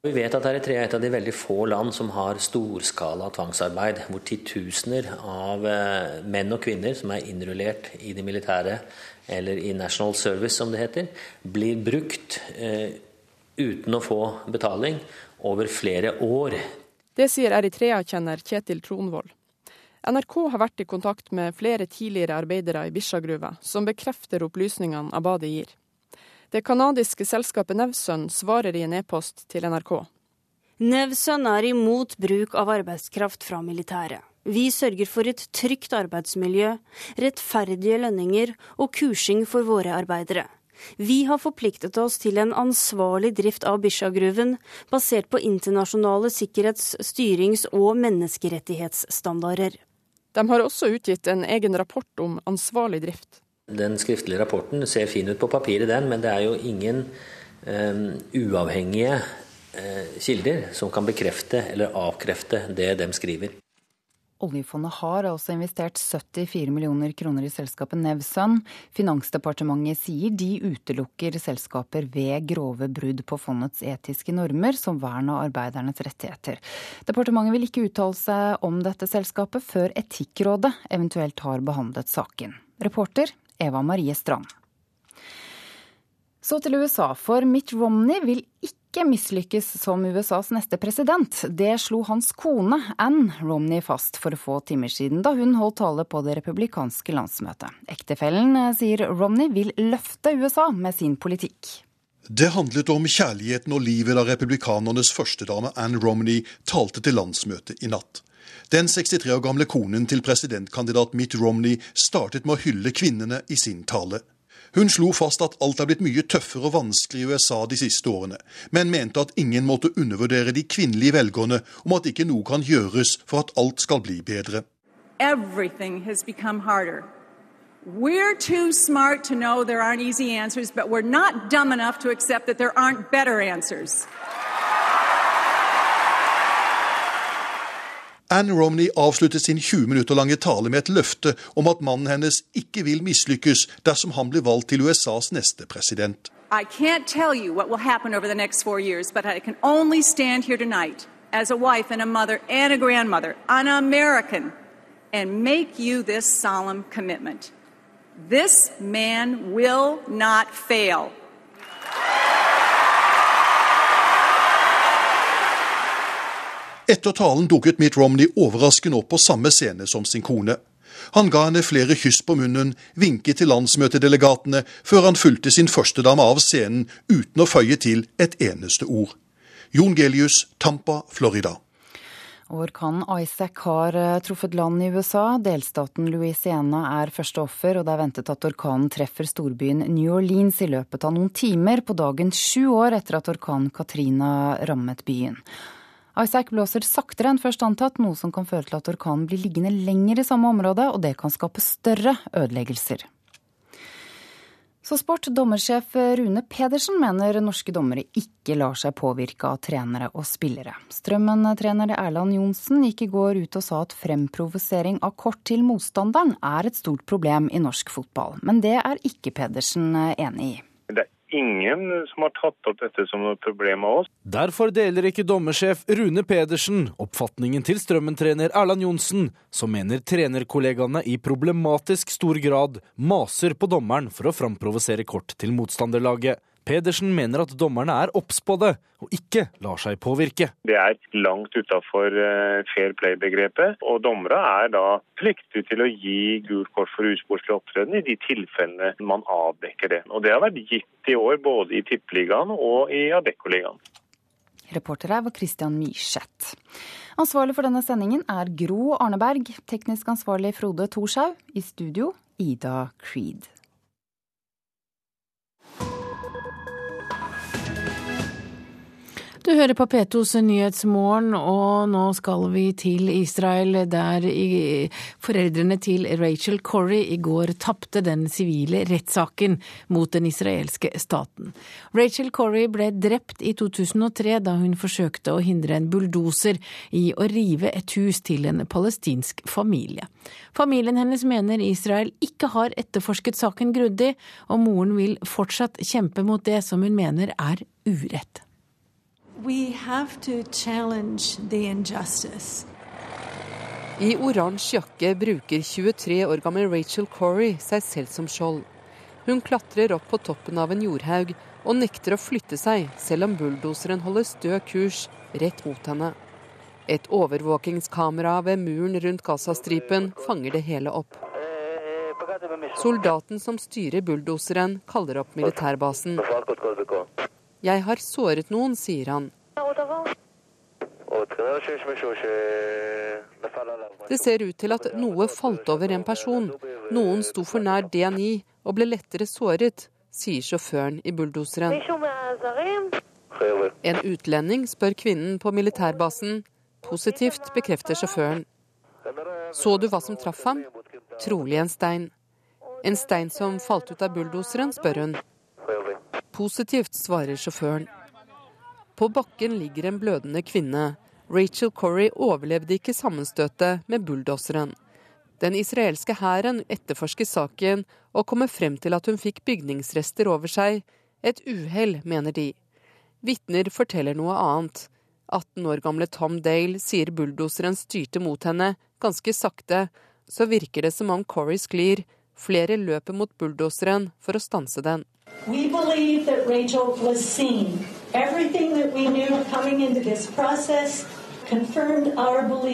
Vi vet at Eritrea er et av de veldig få land som har storskala tvangsarbeid, hvor titusener av eh, menn og kvinner som er innrullert i det militære, eller i National Service som det heter, blir brukt eh, uten å få betaling over flere år. Det sier Eritrea-kjenner Kjetil Tronvold. NRK har vært i kontakt med flere tidligere arbeidere i Bisha-gruva, som bekrefter opplysningene Abadi gir. Det canadiske selskapet Nevsøn svarer i en e-post til NRK. Nevsøn er imot bruk av arbeidskraft fra militæret. Vi sørger for et trygt arbeidsmiljø, rettferdige lønninger og kursing for våre arbeidere. Vi har forpliktet oss til en ansvarlig drift av Bisha-gruven, basert på internasjonale sikkerhets-, styrings- og menneskerettighetsstandarder. De har også utgitt en egen rapport om ansvarlig drift. Den skriftlige rapporten ser fin ut på papiret, den, men det er jo ingen um, uavhengige uh, kilder som kan bekrefte eller avkrefte det de skriver. Oljefondet har altså investert 74 millioner kroner i selskapet Nevsun. Finansdepartementet sier de utelukker selskaper ved grove brudd på fondets etiske normer, som vern av arbeidernes rettigheter. Departementet vil ikke uttale seg om dette selskapet før Etikkrådet eventuelt har behandlet saken. Reporter Eva Marie Strand. Så til USA, for Mitt Romney vil ikke mislykkes som USAs neste president. Det slo hans kone Ann Romney fast for få timer siden, da hun holdt tale på det republikanske landsmøtet. Ektefellen eh, sier Romney vil løfte USA med sin politikk. Det handlet om kjærligheten og livet da republikanernes førstedame Ann Romney talte til landsmøtet i natt. Den 63 år gamle konen til presidentkandidat Mitt Romney startet med å hylle kvinnene i sin tale. Hun slo fast at alt er blitt mye tøffere og vanskelig i USA de siste årene, men mente at ingen måtte undervurdere de kvinnelige velgerne om at ikke noe kan gjøres for at alt skal bli bedre. We're too smart to know there aren't easy answers, but we're not dumb enough to accept that there aren't better answers. Ann Romney avsluttet sin 20 minutter lange tale med et løfte om at mannen hennes ikke vil mislykkes dersom han blir valgt til USAs neste president. I can't tell you what will happen over the next four years, but I can only stand here tonight as a wife and a mother and a grandmother, an American, and make you this solemn commitment. This man will not fail. Etter talen dukket Mitt Romney overraskende opp på samme scene som sin kone. Han ga henne flere kyss på munnen, vinket til landsmøtedelegatene, før han fulgte sin førstedame av scenen uten å føye til et eneste ord. Jon Gelius, Tampa, Florida. Orkanen Isaac har eh, truffet land i USA. Delstaten Louisiana er første offer, og det er ventet at orkanen treffer storbyen New Orleans i løpet av noen timer, på dagen sju år etter at orkanen Katrina rammet byen. Isaac blåser saktere enn først antatt, noe som kan føre til at orkanen blir liggende lenger i samme område, og det kan skape større ødeleggelser. Så sport. Dommersjef Rune Pedersen mener norske dommere ikke lar seg påvirke av trenere og spillere. Strømmen-trener Erland Johnsen gikk i går ut og sa at fremprovosering av kort til motstanderen er et stort problem i norsk fotball. Men det er ikke Pedersen enig i ingen som har tatt opp dette som noe problem av oss. Derfor deler ikke dommersjef Rune Pedersen oppfatningen til Strømmen-trener Erland Johnsen, som mener trenerkollegaene i problematisk stor grad maser på dommeren for å framprovosere kort til motstanderlaget. Pedersen mener at dommerne er obs på det, og ikke lar seg påvirke. Det er langt utafor eh, fair play-begrepet, og dommere er da pliktige til å gi gult kort for usportslig opptreden i de tilfellene man avdekker det. Og Det har vært gitt i år både i Tippeligaen og i Adeccoligaen. Reporter her var Christian Myrseth. Ansvarlig for denne sendingen er Gro Arneberg. Teknisk ansvarlig Frode Thorshaug. I studio Ida Creed. Du hører på P2s Nyhetsmorgen, og nå skal vi til Israel, der foreldrene til Rachel Corrie i går tapte den sivile rettssaken mot den israelske staten. Rachel Corrie ble drept i 2003 da hun forsøkte å hindre en bulldoser i å rive et hus til en palestinsk familie. Familien hennes mener Israel ikke har etterforsket saken grundig, og moren vil fortsatt kjempe mot det som hun mener er urett. I oransje jakke bruker 23 år gammel Rachel Corey seg selv som skjold. Hun klatrer opp på toppen av en jordhaug og nekter å flytte seg, selv om bulldoseren holder stø kurs rett mot henne. Et overvåkingskamera ved muren rundt Gazastripen fanger det hele opp. Soldaten som styrer bulldoseren, kaller opp militærbasen. Jeg har såret noen, sier han. Det ser ut til at noe falt over en person. Noen sto for nær D9 og ble lettere såret, sier sjåføren i bulldoseren. En utlending spør kvinnen på militærbasen. Positivt bekrefter sjåføren. Så du hva som traff ham? Trolig en stein. En stein som falt ut av bulldoseren, spør hun. Positivt, svarer sjåføren. På bakken ligger en blødende kvinne. Rachel Corrie overlevde ikke sammenstøtet med bulldoseren. Den israelske hæren etterforsker saken og kommer frem til at hun fikk bygningsrester over seg. Et uhell, mener de. Vitner forteller noe annet. 18 år gamle Tom Dale sier bulldoseren styrte mot henne, ganske sakte. Så virker det som om Corrie sklir. Flere løper mot bulldoseren for å stanse den. We believe that Rachel was seen. Everything that we knew coming into this process.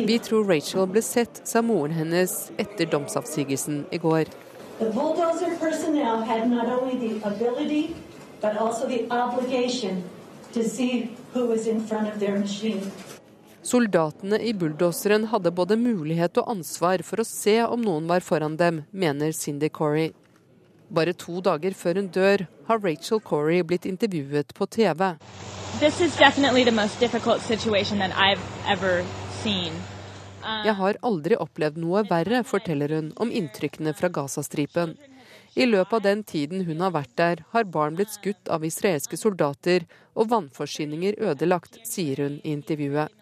Vi tror Rachel ble sett, sa moren hennes etter domsavsigelsen i går. Ability, Soldatene i bulldoseren hadde både mulighet og ansvar for å se om noen var foran dem, mener Cindy Corey. Bare to dager før hun dør, har Rachel Corey blitt intervjuet på TV. Um, Jeg har aldri opplevd noe verre, forteller hun om inntrykkene fra Gazastripen. I løpet av den tiden hun har vært der, har barn blitt skutt av israelske soldater og vannforsyninger ødelagt, sier hun i intervjuet.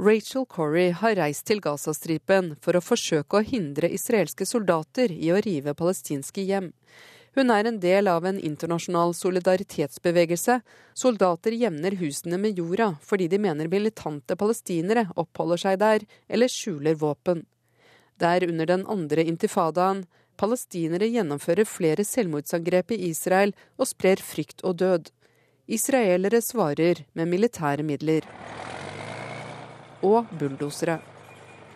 Rachel Corrie har reist til Gazastripen for å forsøke å hindre israelske soldater i å rive palestinske hjem. Hun er en del av en internasjonal solidaritetsbevegelse. Soldater jevner husene med jorda fordi de mener militante palestinere oppholder seg der eller skjuler våpen. Der under den andre intifadaen palestinere gjennomfører flere selvmordsangrep i Israel og sprer frykt og død. Israelere svarer med militære midler. Og bulldosere.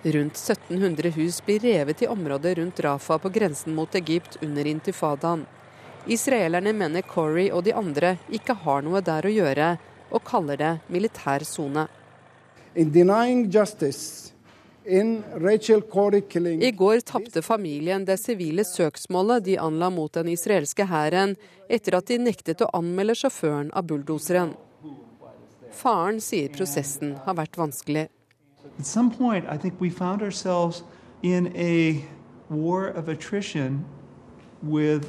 Rundt 1700 hus blir revet i området rundt Rafa på grensen mot Egypt under intifadaen. Israelerne mener Corey og de andre ikke har noe der å gjøre, og kaller det militær sone. I går tapte familien det sivile søksmålet de anla mot den israelske hæren, etter at de nektet å anmelde sjåføren av bulldoseren. Faren sier prosessen har vært vanskelig. At some point, I think we found ourselves in a war of attrition with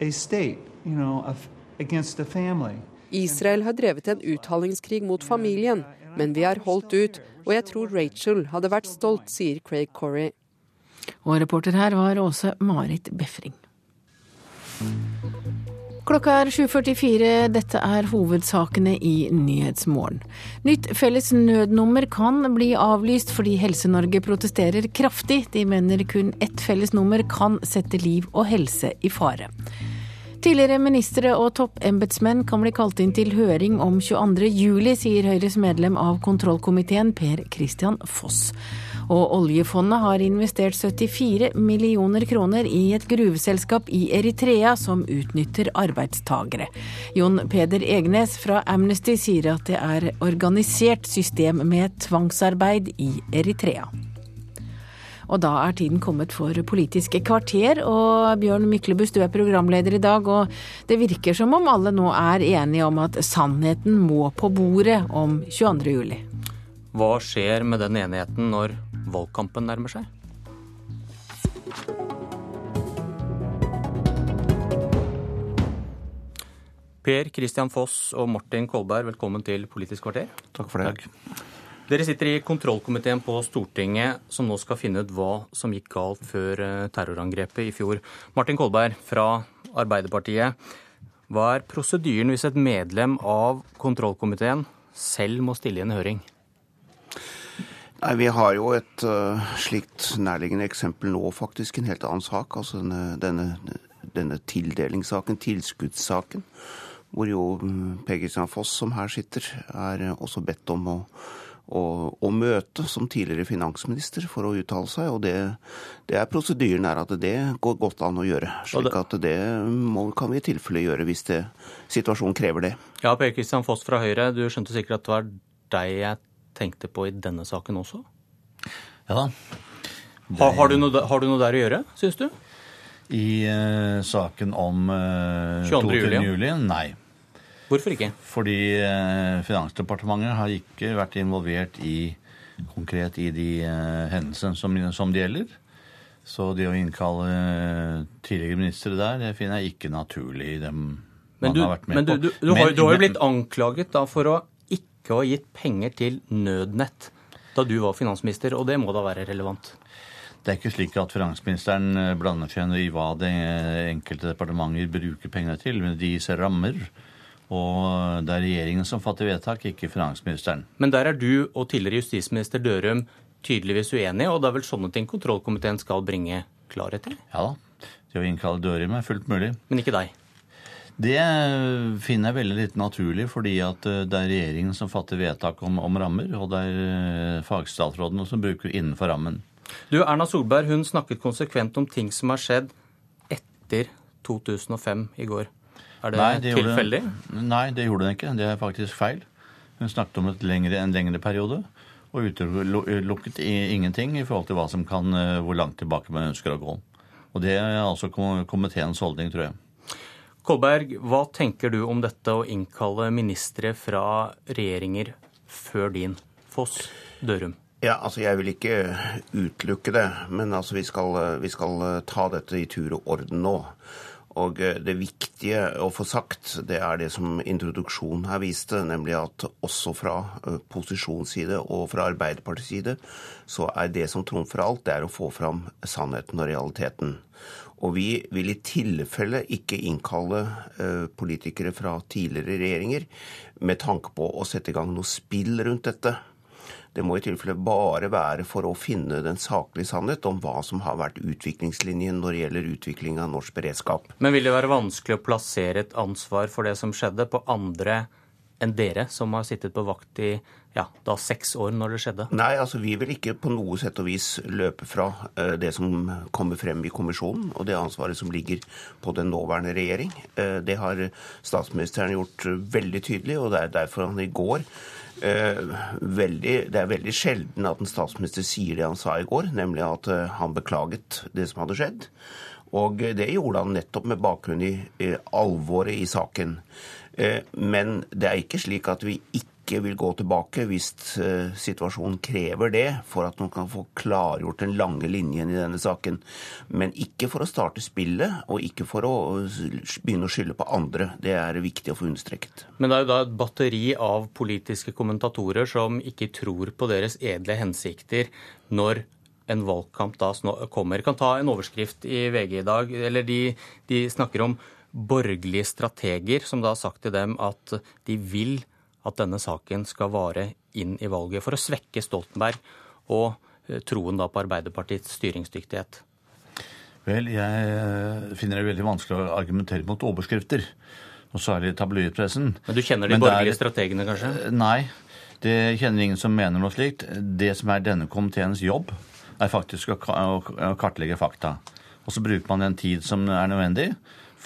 a state, you know, against a family. Israel har drevet en uttalingskrig mot familien, men vi har holdt ut, og jeg tror Rachel hadde vært stolt, sier Craig Corey. Og reporter her var Åse Marit Befring. Klokka er 7.44. Dette er hovedsakene i Nyhetsmorgen. Nytt felles nødnummer kan bli avlyst fordi Helse-Norge protesterer kraftig. De mener kun ett felles nummer kan sette liv og helse i fare. Tidligere ministre og toppembetsmenn kan bli kalt inn til høring om 22.07, sier Høyres medlem av kontrollkomiteen Per Christian Foss. Og oljefondet har investert 74 millioner kroner i et gruveselskap i Eritrea som utnytter arbeidstagere. Jon Peder Egnes fra Amnesty sier at det er organisert system med tvangsarbeid i Eritrea. Og da er tiden kommet for Politiske kvarter, og Bjørn Myklebust, du er programleder i dag, og det virker som om alle nå er enige om at sannheten må på bordet om 22. juli. Hva skjer med den enigheten når valgkampen nærmer seg? Per Christian Foss og Martin Kolberg, velkommen til Politisk kvarter. Takk for det. Dere sitter i kontrollkomiteen på Stortinget, som nå skal finne ut hva som gikk galt før eh, terrorangrepet i fjor. Martin Kolberg fra Arbeiderpartiet. Hva er prosedyren hvis et medlem av kontrollkomiteen selv må stille i en høring? Nei, Vi har jo et uh, slikt nærliggende eksempel nå, faktisk. En helt annen sak. Altså denne, denne, denne tildelingssaken, tilskuddssaken. Hvor jo mm, Per Kristian Foss, som her sitter, er også bedt om å, å, å møte som tidligere finansminister for å uttale seg. Og det, det er prosedyren er at det går godt an å gjøre. slik at det må, kan vi i tilfelle gjøre hvis det, situasjonen krever det. Ja, Per Kristian Foss fra Høyre, du skjønte sikkert at det var deg jeg tenkte på i denne saken også? Ja da. Har, har, du noe, har, du noe, der å gjøre, syns du? I uh, saken om uh, 22. juli? juli? Nei. Hvorfor ikke? Fordi uh, Finansdepartementet har ikke vært involvert i, konkret i de uh, hendelsene som, som det gjelder. Så det å innkalle tidligere ministre der, det finner jeg ikke naturlig. Dem men du, har vært med men du, du, du, har, du har jo blitt anklaget da for å ikke å ha gitt penger til Nødnett da du var finansminister, og det må da være relevant? Det er ikke slik at finansministeren eh, blander seg i hva det enkelte departementer bruker pengene til. Men de gis rammer. Og det er regjeringen som fatter vedtak, ikke finansministeren. Men der er du og tidligere justisminister Dørum tydeligvis uenige, og det er vel sånne ting kontrollkomiteen skal bringe klarhet i? Ja da. Det å innkalle Dørum er fullt mulig. Men ikke deg? Det finner jeg veldig litt naturlig, fordi at eh, det er regjeringen som fatter vedtak om, om rammer, og det er eh, fagstatsrådene som bruker innenfor rammen. Du, Erna Solberg hun snakket konsekvent om ting som har skjedd etter 2005 i går. Er det, nei, det tilfeldig? Gjorde, nei, det gjorde hun ikke. Det er faktisk feil. Hun snakket om lengre, en lengre periode og utelukket ingenting i forhold til som kan, eh, hvor langt tilbake man ønsker å gå. Og Det er altså komiteens holdning, tror jeg. Kolberg, hva tenker du om dette å innkalle ministre fra regjeringer før din? Foss, Dørum. Ja, altså Jeg vil ikke utelukke det, men altså vi skal, vi skal ta dette i tur og orden nå. Og eh, det viktige å få sagt, det er det som introduksjonen her viste, nemlig at også fra posisjonsside og fra Arbeiderpartiets side, så er det som trumfer alt, det er å få fram sannheten og realiteten. Og vi vil i tilfelle ikke innkalle eh, politikere fra tidligere regjeringer med tanke på å sette i gang noe spill rundt dette. Det må i tilfelle bare være for å finne den saklige sannhet om hva som har vært utviklingslinjen når det gjelder utvikling av norsk beredskap. Men vil det være vanskelig å plassere et ansvar for det som skjedde, på andre enn dere, som har sittet på vakt i ja, da seks år når det skjedde? Nei, altså vi vil ikke på noe sett og vis løpe fra uh, det som kommer frem i kommisjonen, og det ansvaret som ligger på den nåværende regjering. Uh, det har statsministeren gjort veldig tydelig, og det er derfor han i går Eh, veldig, det er veldig sjelden at en statsminister sier det han sa i går, nemlig at eh, han beklaget det som hadde skjedd. Og det gjorde han nettopp med bakgrunn i alvoret i saken. Eh, men det er ikke slik at vi ikke vil gå tilbake hvis uh, situasjonen krever det, for at man kan få klargjort den lange linjen i denne saken. Men ikke for å starte spillet, og ikke for å begynne å skylde på andre. Det er viktig å få understreket. Men det er jo da et batteri av politiske kommentatorer som ikke tror på deres edle hensikter når en valgkamp da kommer. Kan ta en overskrift i VG i dag. eller De, de snakker om borgerlige strateger som da har sagt til dem at de vil at denne saken skal vare inn i valget, for å svekke Stoltenberg og eh, troen da på Arbeiderpartiets styringsdyktighet? Vel, jeg eh, finner det veldig vanskelig å argumentere mot overskrifter. Og særlig tabloidpressen. Men du kjenner de borgerlige er, strategene, kanskje? Eh, nei, det kjenner ingen som mener noe slikt. Det som er denne komiteens jobb, er faktisk å kartlegge fakta. Og så bruker man den tid som er nødvendig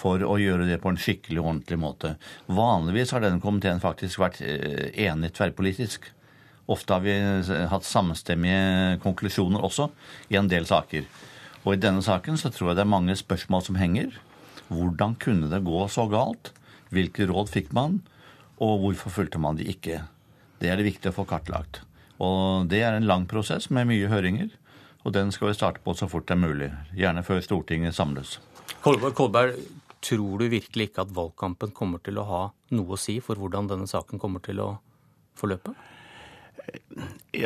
for å gjøre det på en skikkelig og ordentlig måte. Vanligvis har denne komiteen faktisk vært eh, enig tverrpolitisk. Ofte har vi eh, hatt samstemmige konklusjoner også i en del saker. Og i denne saken så tror jeg det er mange spørsmål som henger. Hvordan kunne det gå så galt? Hvilke råd fikk man? Og hvorfor fulgte man de ikke? Det er det viktig å få kartlagt. Og det er en lang prosess med mye høringer. Og den skal vi starte på så fort det er mulig. Gjerne før Stortinget samles. Kolberg, Tror du virkelig ikke at valgkampen kommer til å ha noe å si for hvordan denne saken kommer til å forløpe?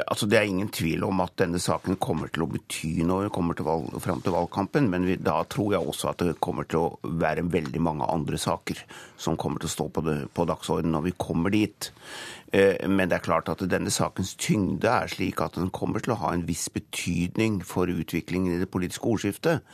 Altså Det er ingen tvil om at denne saken kommer til å bety noe kommer til valg, fram til valgkampen. Men vi, da tror jeg også at det kommer til å være veldig mange andre saker som kommer til å stå på, det, på dagsordenen når vi kommer dit. Eh, men det er klart at denne sakens tyngde er slik at den kommer til å ha en viss betydning for utviklingen i det politiske ordskiftet.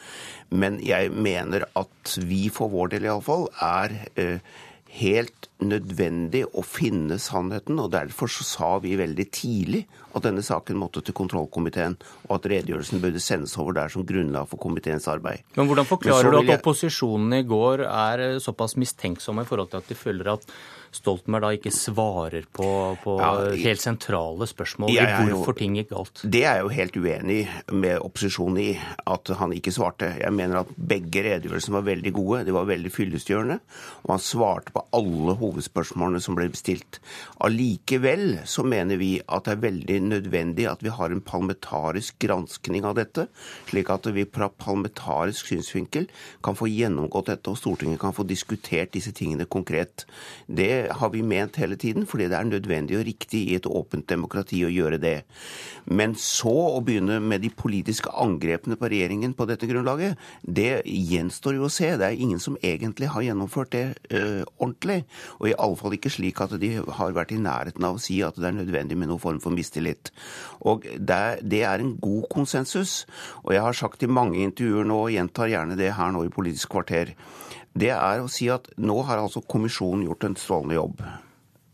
Men jeg mener at vi for vår del iallfall er eh, helt nødvendig å finne sannheten, og derfor så sa vi veldig tidlig at denne saken måtte til kontrollkomiteen, og at redegjørelsen burde sendes over der som grunnlag for komiteens arbeid. Men Hvordan forklarer Men du at opposisjonen i går er såpass mistenksomme i forhold til at de føler at Stoltenberg da ikke svarer på, på ja, helt sentrale spørsmål i hvorfor ting gikk galt? Det er jeg jo helt uenig med opposisjonen i, at han ikke svarte. Jeg mener at begge redegjørelsene var veldig gode, de var veldig fyllestgjørende, og han svarte på alle hovedspørsmålene som ble bestilt. Allikevel så mener vi at det er veldig nødvendig at vi har en parlamentarisk granskning av dette, slik at vi fra parlamentarisk synsvinkel kan få gjennomgått dette, og Stortinget kan få diskutert disse tingene konkret. Det har vi ment hele tiden, fordi det er nødvendig og riktig i et åpent demokrati å gjøre det. Men så å begynne med de politiske angrepene på regjeringen på dette grunnlaget, det gjenstår jo å se. Det er ingen som egentlig har gjennomført det øh, ordentlig. Og i alle fall ikke slik at de har vært i nærheten av å si at det er nødvendig med noen form for mistillit. Og det, det er en god konsensus. Og jeg har sagt i mange intervjuer nå, og gjentar gjerne det her nå i Politisk kvarter, det er å si at nå har altså kommisjonen gjort en strålende jobb.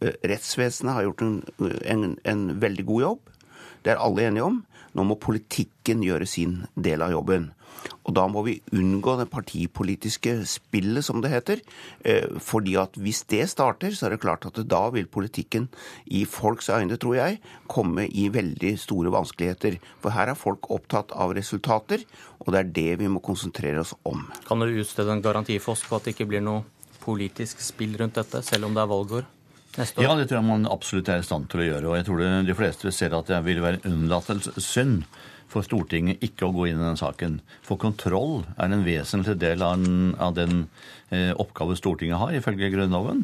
Eh, rettsvesenet har gjort en, en, en, veldig god jobb. Det er alle enige om. Nå må politikken gjøre sin del av jobben. Og da må vi unngå det partipolitiske spillet, som det heter. Eh, fordi at hvis det starter, så er det klart at da vil politikken i folks øyne, tror jeg, komme i veldig store vanskeligheter. For her er folk opptatt av resultater, og det er det vi må konsentrere oss om. Kan du utstede en garanti for oss på at det ikke blir noe politisk spill rundt dette, selv om det er valgår? Ja, det tror jeg man absolutt er i stand til å gjøre. Og jeg tror de fleste ser at det vil være unnlatelsessynd for Stortinget ikke å gå inn i den saken. For kontroll er en vesentlig del av den, av den eh, oppgave Stortinget har, ifølge Grunnloven.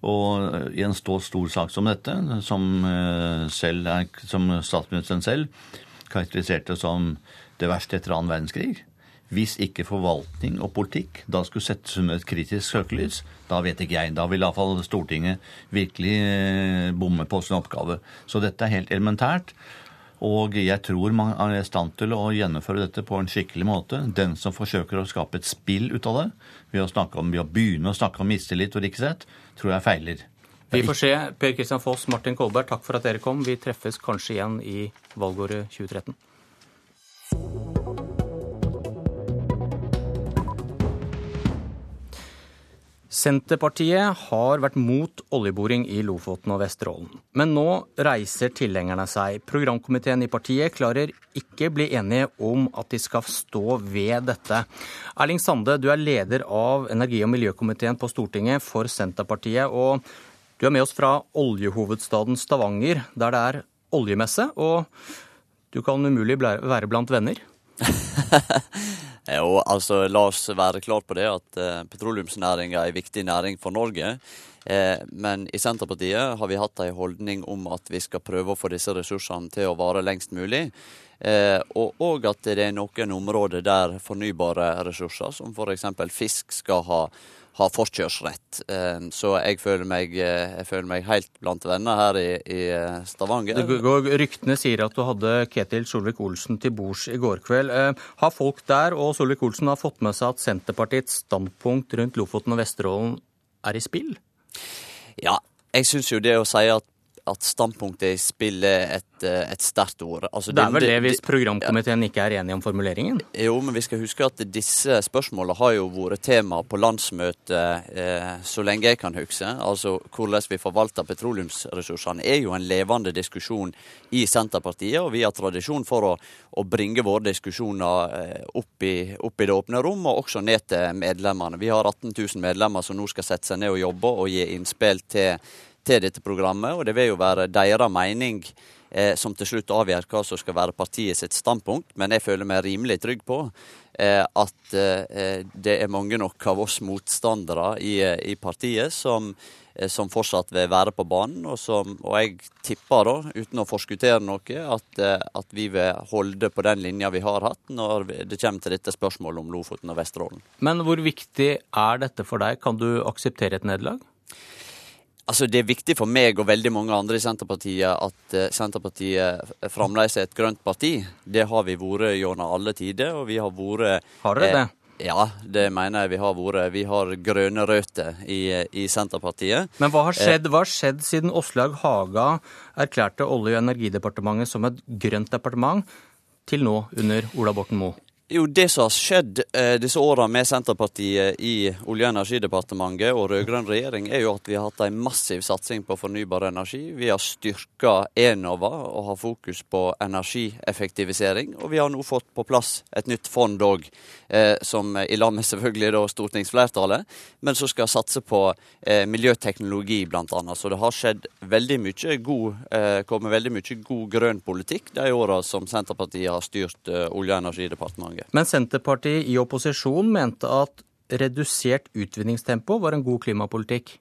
Og eh, i en stor, stor sak som dette, som, eh, er, som statsministeren selv karakteriserte som det verste etter annen verdenskrig, hvis ikke forvaltning og politikk da skulle settes under et kritisk søkelys, da vet ikke jeg. Da vil iallfall Stortinget virkelig eh, bomme på sin oppgave. Så dette er helt elementært. Og jeg tror man er i stand til å gjennomføre dette på en skikkelig måte. Den som forsøker å skape et spill ut av det, ved å, om, ved å begynne å snakke om mistillit og riksrett, tror jeg feiler. Vi får se. Per Kristian Foss, Martin Kolberg, takk for at dere kom. Vi treffes kanskje igjen i valgåret 2013. Senterpartiet har vært mot oljeboring i Lofoten og Vesterålen. Men nå reiser tilhengerne seg. Programkomiteen i partiet klarer ikke bli enige om at de skal stå ved dette. Erling Sande, du er leder av energi- og miljøkomiteen på Stortinget for Senterpartiet. Og du er med oss fra oljehovedstaden Stavanger, der det er oljemesse. Og du kan umulig være blant venner? Jo, altså La oss være klar på det at eh, petroleumsnæringa er en viktig næring for Norge. Eh, men i Senterpartiet har vi hatt en holdning om at vi skal prøve å få disse ressursene til å vare lengst mulig. Eh, og, og, at det er noen områder der fornybare ressurser, som f.eks. fisk, skal ha har forkjørsrett. Ehm, så jeg føler meg, eh, jeg føler meg helt blant venner her i, i eh, Stavanger. Det går, ryktene sier at du hadde Ketil Solvik-Olsen til bords i går kveld. Ehm, har folk der og Solvik-Olsen har fått med seg at Senterpartiets standpunkt rundt Lofoten og Vesterålen er i spill? Ja, jeg syns jo det å si at at standpunktet i spill er et, eh, et sterkt ord. Altså, det er vel det hvis programkomiteen ikke er enig om formuleringen? Jo, men vi skal huske at disse spørsmålene har jo vært tema på landsmøtet eh, så lenge jeg kan huske. Altså hvordan vi forvalter petroleumsressursene er jo en levende diskusjon i Senterpartiet, og vi har tradisjon for å, å bringe våre diskusjoner eh, opp, i, opp, i, det åpne rom, og også ned til medlemmene. Vi har 18 000 medlemmer som nå skal sette seg ned og jobbe og gi innspill til til dette programmet, og det vil jo være deres mening eh, som til slutt avgjør hva som skal være partiet sitt standpunkt. Men jeg føler meg rimelig trygg på eh, at eh, det er mange nok av oss motstandere i, i partiet som, eh, som, fortsatt vil være på banen. Og, som, og jeg tipper, da, uten å forskuttere noe, at, eh, at, vi vil holde på den linja vi har hatt når det kommer til dette spørsmålet om Lofoten og Vesterålen. Men hvor viktig er dette for deg? Kan du akseptere et nederlag? Altså, Det er viktig for meg og veldig mange andre i Senterpartiet at uh, Senterpartiet fremdeles er et grønt parti. Det har vi vært gjennom alle tider, og vi har vært Har dere det? Eh, ja, det mener jeg vi har vært. Vi har grønne røtter i, i Senterpartiet. Men hva har eh, skjedd, hva har skjedd siden Åslaug Haga erklærte Olje- og energidepartementet som et grønt departement, til nå under Ola Borten Moe? Jo, Det som har skjedd eh, disse åra med Senterpartiet i Olje- og energidepartementet og rød-grønn regjering, er jo at vi har hatt en massiv satsing på fornybar energi. Vi har styrka Enova og har fokus på energieffektivisering. Og vi har nå fått på plass et nytt fond òg, eh, som i lag med selvfølgelig da stortingsflertallet, men som skal satse på eh, miljøteknologi bl.a. Så det har skjedd veldig mye god, eh, kommet veldig mye god grønn politikk de åra som Senterpartiet har styrt eh, Olje- og energidepartementet. Men Senterpartiet i opposisjon mente at redusert utvinningstempo var en god klimapolitikk.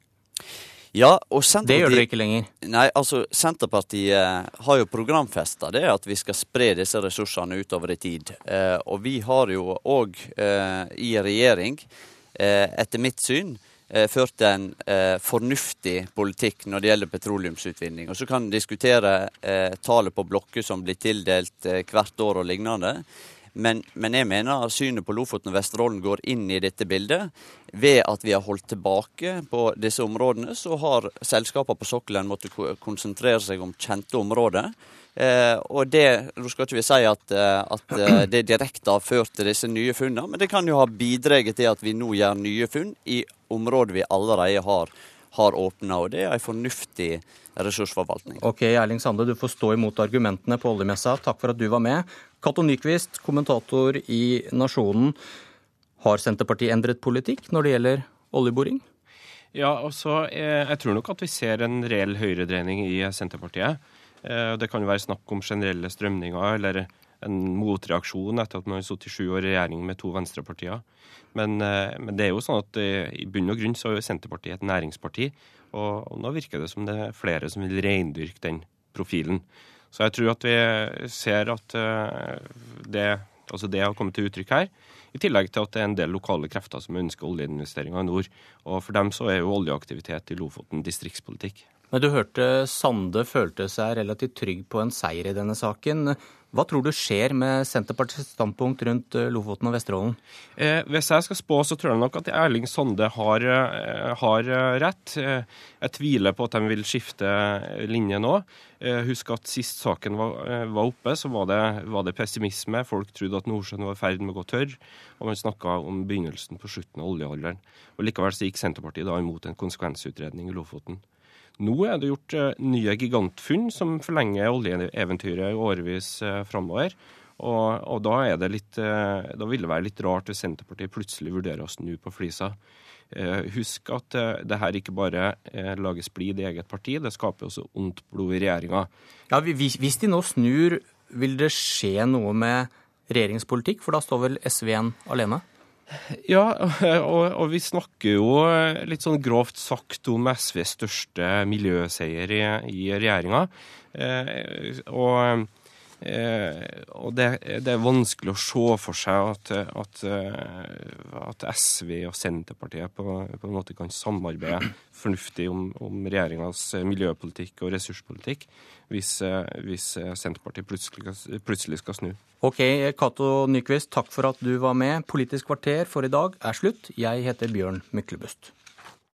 Ja, og Senterpartiet... Det gjør dere ikke lenger? Nei, altså Senterpartiet har jo programfesta det at vi skal spre disse ressursene utover i tid. Eh, og vi har jo òg eh, i regjering, eh, etter mitt syn, eh, ført en eh, fornuftig politikk når det gjelder petroleumsutvinning. Og Så kan en diskutere eh, tallet på blokker som blir tildelt hvert år og lignende. Men, men, jeg mener at synet på Lofoten og Vesterålen går inn i dette bildet. Ved at vi har holdt tilbake på disse områdene, så har selskapene på sokkelen måttet konsentrere seg om kjente områder. Eh, og det, Nå skal ikke vi si at, eh, at eh, det direkte har ført til disse nye funnene, men det kan jo ha bidratt til at vi nå gjør nye funn i områder vi allerede har, har åpna. Og det er en fornuftig ressursforvaltning. Ok, Erling Sande, du får stå imot argumentene på oljemessa. Takk for at du var med. Cato Nyquist, kommentator i Nasjonen. Har Senterpartiet endret politikk når det gjelder oljeboring? Ja, også, eh, jeg tror nok at vi ser en reell høyredreining i Senterpartiet. Eh, det kan jo være snakk om generelle strømninger eller en motreaksjon etter at man har sittet sju år i regjering med to venstrepartier. Men, men, det er jo sånn at i bunn og grunn så er jo Senterpartiet et næringsparti. Og, og nå virker det som det er flere som vil reindyrke den profilen. Så jeg tror at vi ser at det, altså det har kommet til uttrykk her. I tillegg til at det er en del lokale krefter som ønsker oljeinvesteringer i nord. Og for dem så er jo oljeaktivitet i Lofoten distriktspolitikk. Men du hørte Sande følte seg relativt trygg på en seier i denne saken. Hva tror du skjer med Senterpartiets standpunkt rundt eh, Lofoten og Vesterålen? Eh, hvis jeg skal spå, så tror jeg nok at Erling Sonde har, eh, har eh, rett. Jeg tviler på at de vil skifte linje nå. Husk at sist saken var, var oppe, så var det, var det, pessimisme. Folk trodde at Nordsjøen var i ferd med å gå tørr, og man snakka om begynnelsen på slutten av oljealderen. Og Likevel så gikk Senterpartiet da imot en konsekvensutredning i Lofoten. Nå er det gjort uh, nye gigantfunn som forlenger oljeeventyret årevis uh, framover. Og, og, da, litt, uh, da vil det være litt rart hvis Senterpartiet plutselig vurderer å snu på flisa. Husk at det her ikke bare lager splid i eget parti, det skaper også ondt blod i regjeringa. Ja, hvis, de nå snur, vil det skje noe med regjeringspolitikk? For da står vel SV igjen alene? Ja, og, og, vi snakker jo litt sånn grovt sagt om SVs største miljøseier i, i regjeringa. Eh, og, eh, og det, det, er vanskelig å se for seg at, at, at SV og Senterpartiet på, på, en måte kan samarbeide fornuftig om, om regjeringas miljøpolitikk og ressurspolitikk hvis, hvis Senterpartiet plutselig, plutselig skal snu. Ok, Cato Nyquist, takk for at du var med. Politisk kvarter for i dag er slutt. Jeg heter Bjørn Myklebust.